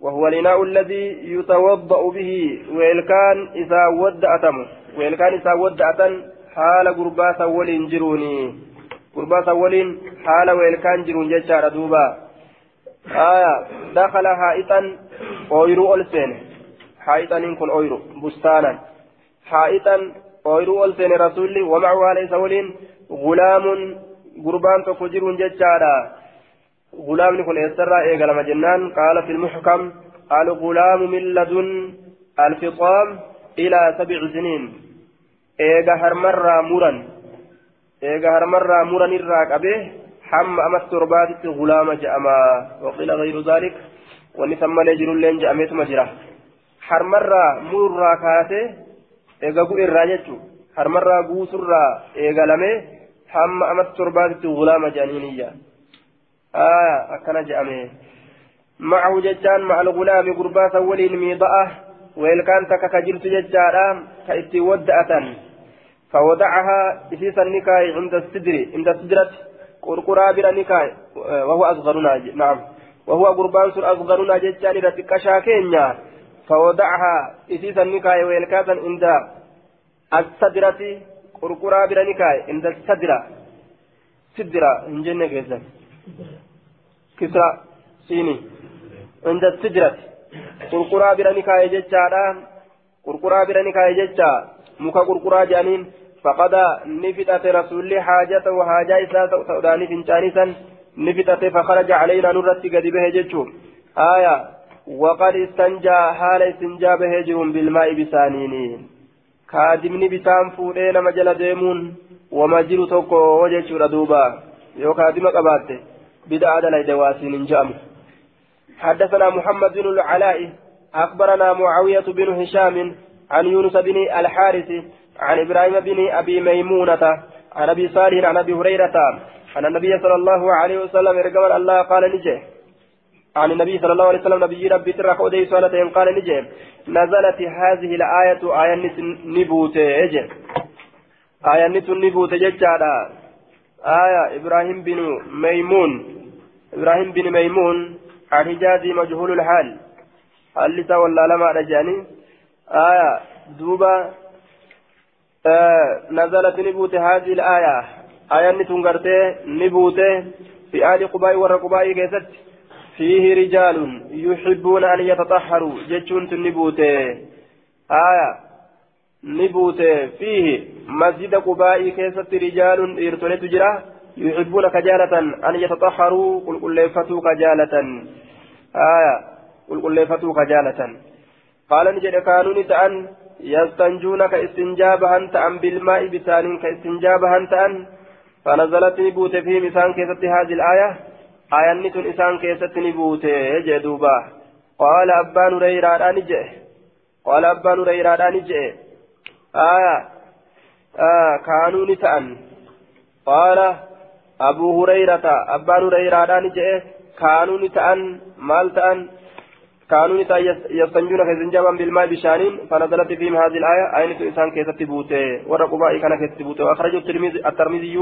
وهو الإناء الذي يتوضأ به. ويلكان إذا ودأتم ويلكان إذا ودأت حال قربا سول جروني. قربا سول حال ويلكان جرون ججارا دوبا. آية دخل حائطا أويرو ألسين حائطا كن أويرو بستانا. حائطا أويرو ألسين رسولي ومعه عليه سولين غلام قربان تكجر ججارا غلام كن يسرى إيقال جنان قال في المحكم الغلام من لدن الفطام إلى سبع سنين. إيقا هرمرا مرا إيقا هرمرا مرا الراك أبيه حم أما التربات غلام جأما وقيل غير ذلك. ونسمى لجر اللين جأميت مجرى حرمرة مرة كاسي إيغا قو إراجتو حرمرة قو سرة إيغا لمي حم أما التربات غلام جانينية آه أكنا جأمي. معه ججان مع الغلام قربا سولين ميضأة. ويلكان تككجرت ججارا كإتي ودأة فوضعها إسيسا النكاي عند السدر. عند السدرة قرقرا برانيكا وهو أصغرنا نعم. وهو قربان سر أصغرنا جتان رتكشا كينيا فوضعها إسيسا نكاي ويلكاسا عند السدرة قرقرا برانيكا عند السدرة سدرة من جنة كيسا. كسرى سيني. عند السدرة قرقرا برانيكا جتان قرقرا برانيكا جتان مكا قرقرا جانين فقد نفتت رسول حاجته وحاجة إساء سوداني فنشانسا نفتت فخرج علينا نرت قد به جتشو آية وقد استنجى حال استنجى به جرم بالماء بسانين. kaadimni bisaan fuudhee nama jala deemuun wama jiru tokko jechuudha duuba yoo kaadima qabaatte bid'aa dalayde waasiin hin je'amu حدثنا محمد بن العلاء أخبرنا معاوية بن هشام عن يونس بن الحارث عن إبراهيم بن أبي ميمونة عن أبي صالح عن أبي هريرة أن النبي صلى الله عليه وسلم رجل الله قال نجي. عن النبي صلى الله عليه وسلم نبي ربي ترك ودي سؤالتين قال نجي. نزلت هذه الآية آية نبوت إجي. آية نبوت ججالا آية إبراهيم بن ميمون. إبراهيم بن ميمون عن حجازي مجهول الحال. هل لسا ولا لما رجاني آية دوبا نزلت نبوت هذه الآية. آية نتنقرتي نبوت في آل قباء ور قباء كيست. فيه رجال يحبون أن يتطهروا. جتشون نبوت آية. نبوت فيه مسجد قباء كيست رجال إرتلت جرا يحبون كجالة أن يتطهروا. قل قل ليفتوا كجالة. آية. قل قل ليفتوا كجالة. قال نجد كانوا نتأن يستنجون كاستنجاب هنت أم بالماء بسان كاستنجاب هنت أن فنزلت نبوت في مسان كيست هذه الآية. آية نتن إسان كيست نبوت جدوبا قال أبان ريران نجي قال أبان ريران نجي آية. آه كانوا نتأن. قال أبو هريرة أبان ريران نجي كانوا نتأن مال تأن كانوا يستنجون كزنجابا بالماء بشانين فنزلت فيهم هذه الآية آية إنسان كيف تبوته؟ ورقباء كان كيف تبوته. وأخرجه الترمذي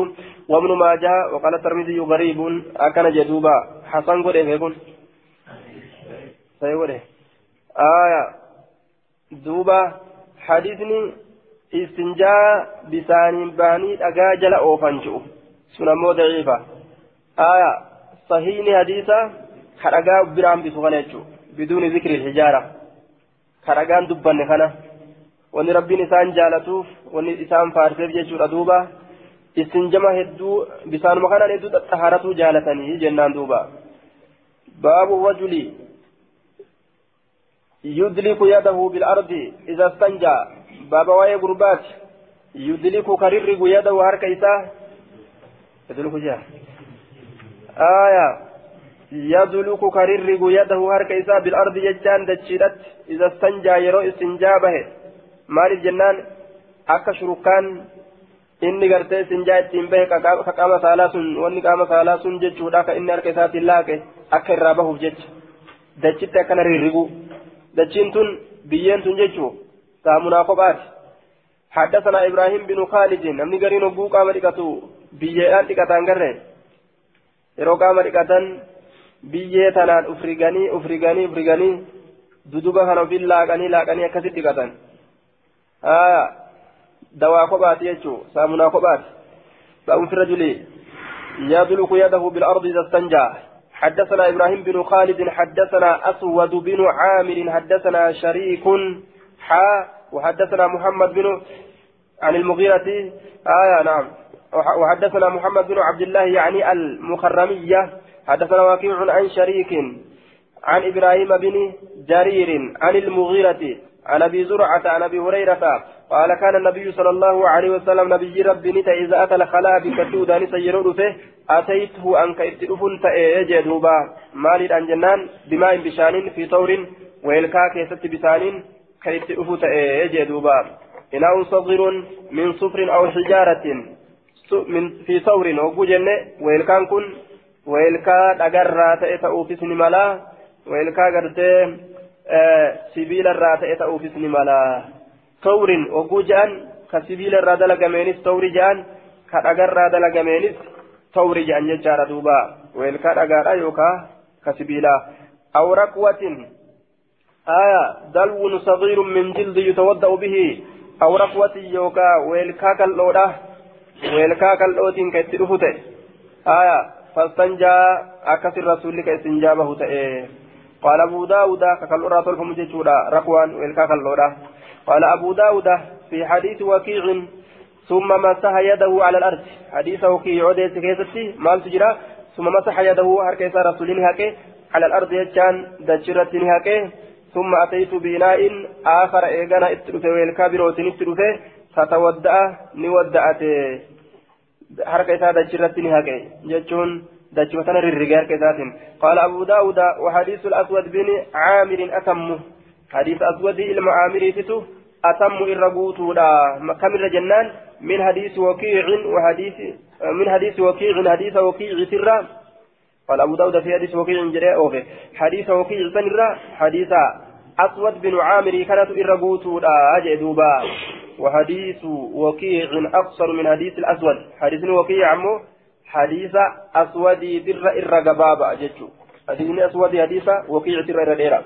وابن ماجه وقال الترمذي غريب أكن جدوبا. حسن قد يكون سيقول آية؟ دوبا حديثني استنجاء بسان باني أجاجل أوفنجو سنمو ضعيفة. آية. صحيح حديثة حرقا برام بسغنيتشو بدون ذكر الحجارة karagaan dubbanne kana wanni rabbiin isaan jaalatuuf wanni isaan faarseef jechuudha duuba istinjama hedduu bisaanuma kanaan hedduu xaxaaratuu jaalatanii jennaan duuba baabu rajuli يدلك يده بالأرض إذا استنجى بابا واي غربات يدلك كررق يده هركيسا يدلك جاه آية يدلك كررق يده هركيسا بالأرض ججان دجيرت إذا استنجى يرو استنجابه maaliif jennaan akka shurukaan inni gartee sinjaa ittiin bahe ka qaama saalaa sun wanni qaama saalaa sun jechuudha ka inni harka isaatiin laaqe akka irraa bahuuf jecha dachitti akkana rirrigu dachiin tun biyyeen tun jechuu saamunaa kophaati حدثنا إبراهيم بن خالد نمني قرين أبو قام لقطو بيئان لقطان قرر يرو قام لقطان تنان أفريقاني أفريقاني أفريقاني دودوبا كانوا في لاقاني لاقاني أكسد لقطان آية دواء قبات يجو سامنا قبات بأم في الرجل يدلك يده بالأرض إذا استنجى حدثنا إبراهيم بن خالد حدثنا أسود بن عامر حدثنا شريك حا وحدثنا محمد بن عن المغيرة آية نعم وحدثنا محمد بن عبد الله يعني المخرمية حدثنا واقع عن شريك عن إبراهيم بن جرير عن المغيرة عن أبي زرعة عن أبي هريرة قال كان النبي صلى الله عليه وسلم نبي ربي نتا إذا أتى الخلاء بكتودا نسيرو فيه أتيته أنك اتدفن تاجي دوبا. مالي ان جنان بماء بشان في ثور ويلكا كيست بسان كيت افو تاجي دوبا. اناء صغير من صفر أو حجارة من في ثور وجن ويلكان كن ويلكا دغرا تاو في سنملا ويلكا غرتي mala tawrin oguu je'an ka sibiila irraa dalagameenis tawri je'an ka dhagarraa dalagameenis tawri je'an jechaadha duuba weelkaa dhagaadha yookaa ka sibiilaa aw rakwatin aya dalwun sagiirun min jildi yutawadda'u bihi aw rakwatin yookaa weelkaa kal'oodha weelkaa kal'ootiin ka itti dhufu ta'e aya akkasin rasuulli ka istinjaabahu ta'e قال أبو داود ككالورا تلفم جيشودا ركوان ويلكا كالورا قال أبو داود في حديث وكيع ثم مسح يده على الأرض. حديث وكيع عودة كيستي مال تجرى ثم مسح يده هركيس رسولين هكي على الأرض يجان دجرة هكي ثم أتيت بناء آخر إيغانا اتلفه ويلكا بروتين اتلفه فتودأ نودأت حركة دجرة هكي جتشون دجوتنا الرجال كذاتهم قال أبو داود وحديث الأسود بن عامر أتم حديث أسود المعامر تتو أتم الرقوت كم الجنان من حديث وكيع وحديث من حديث وكيع حديث وكيع سرا قال أبو داود في حديث وكيع جريء أوفي حديث وكيع سنرا حديث أسود بن عامر كانت الرقوت أجدوبا وحديث وكيع أقصر من حديث الأسود. حديث وكيع عمو حديث أسودي در إر جبابا حديث أسودي حديث وكيع در إر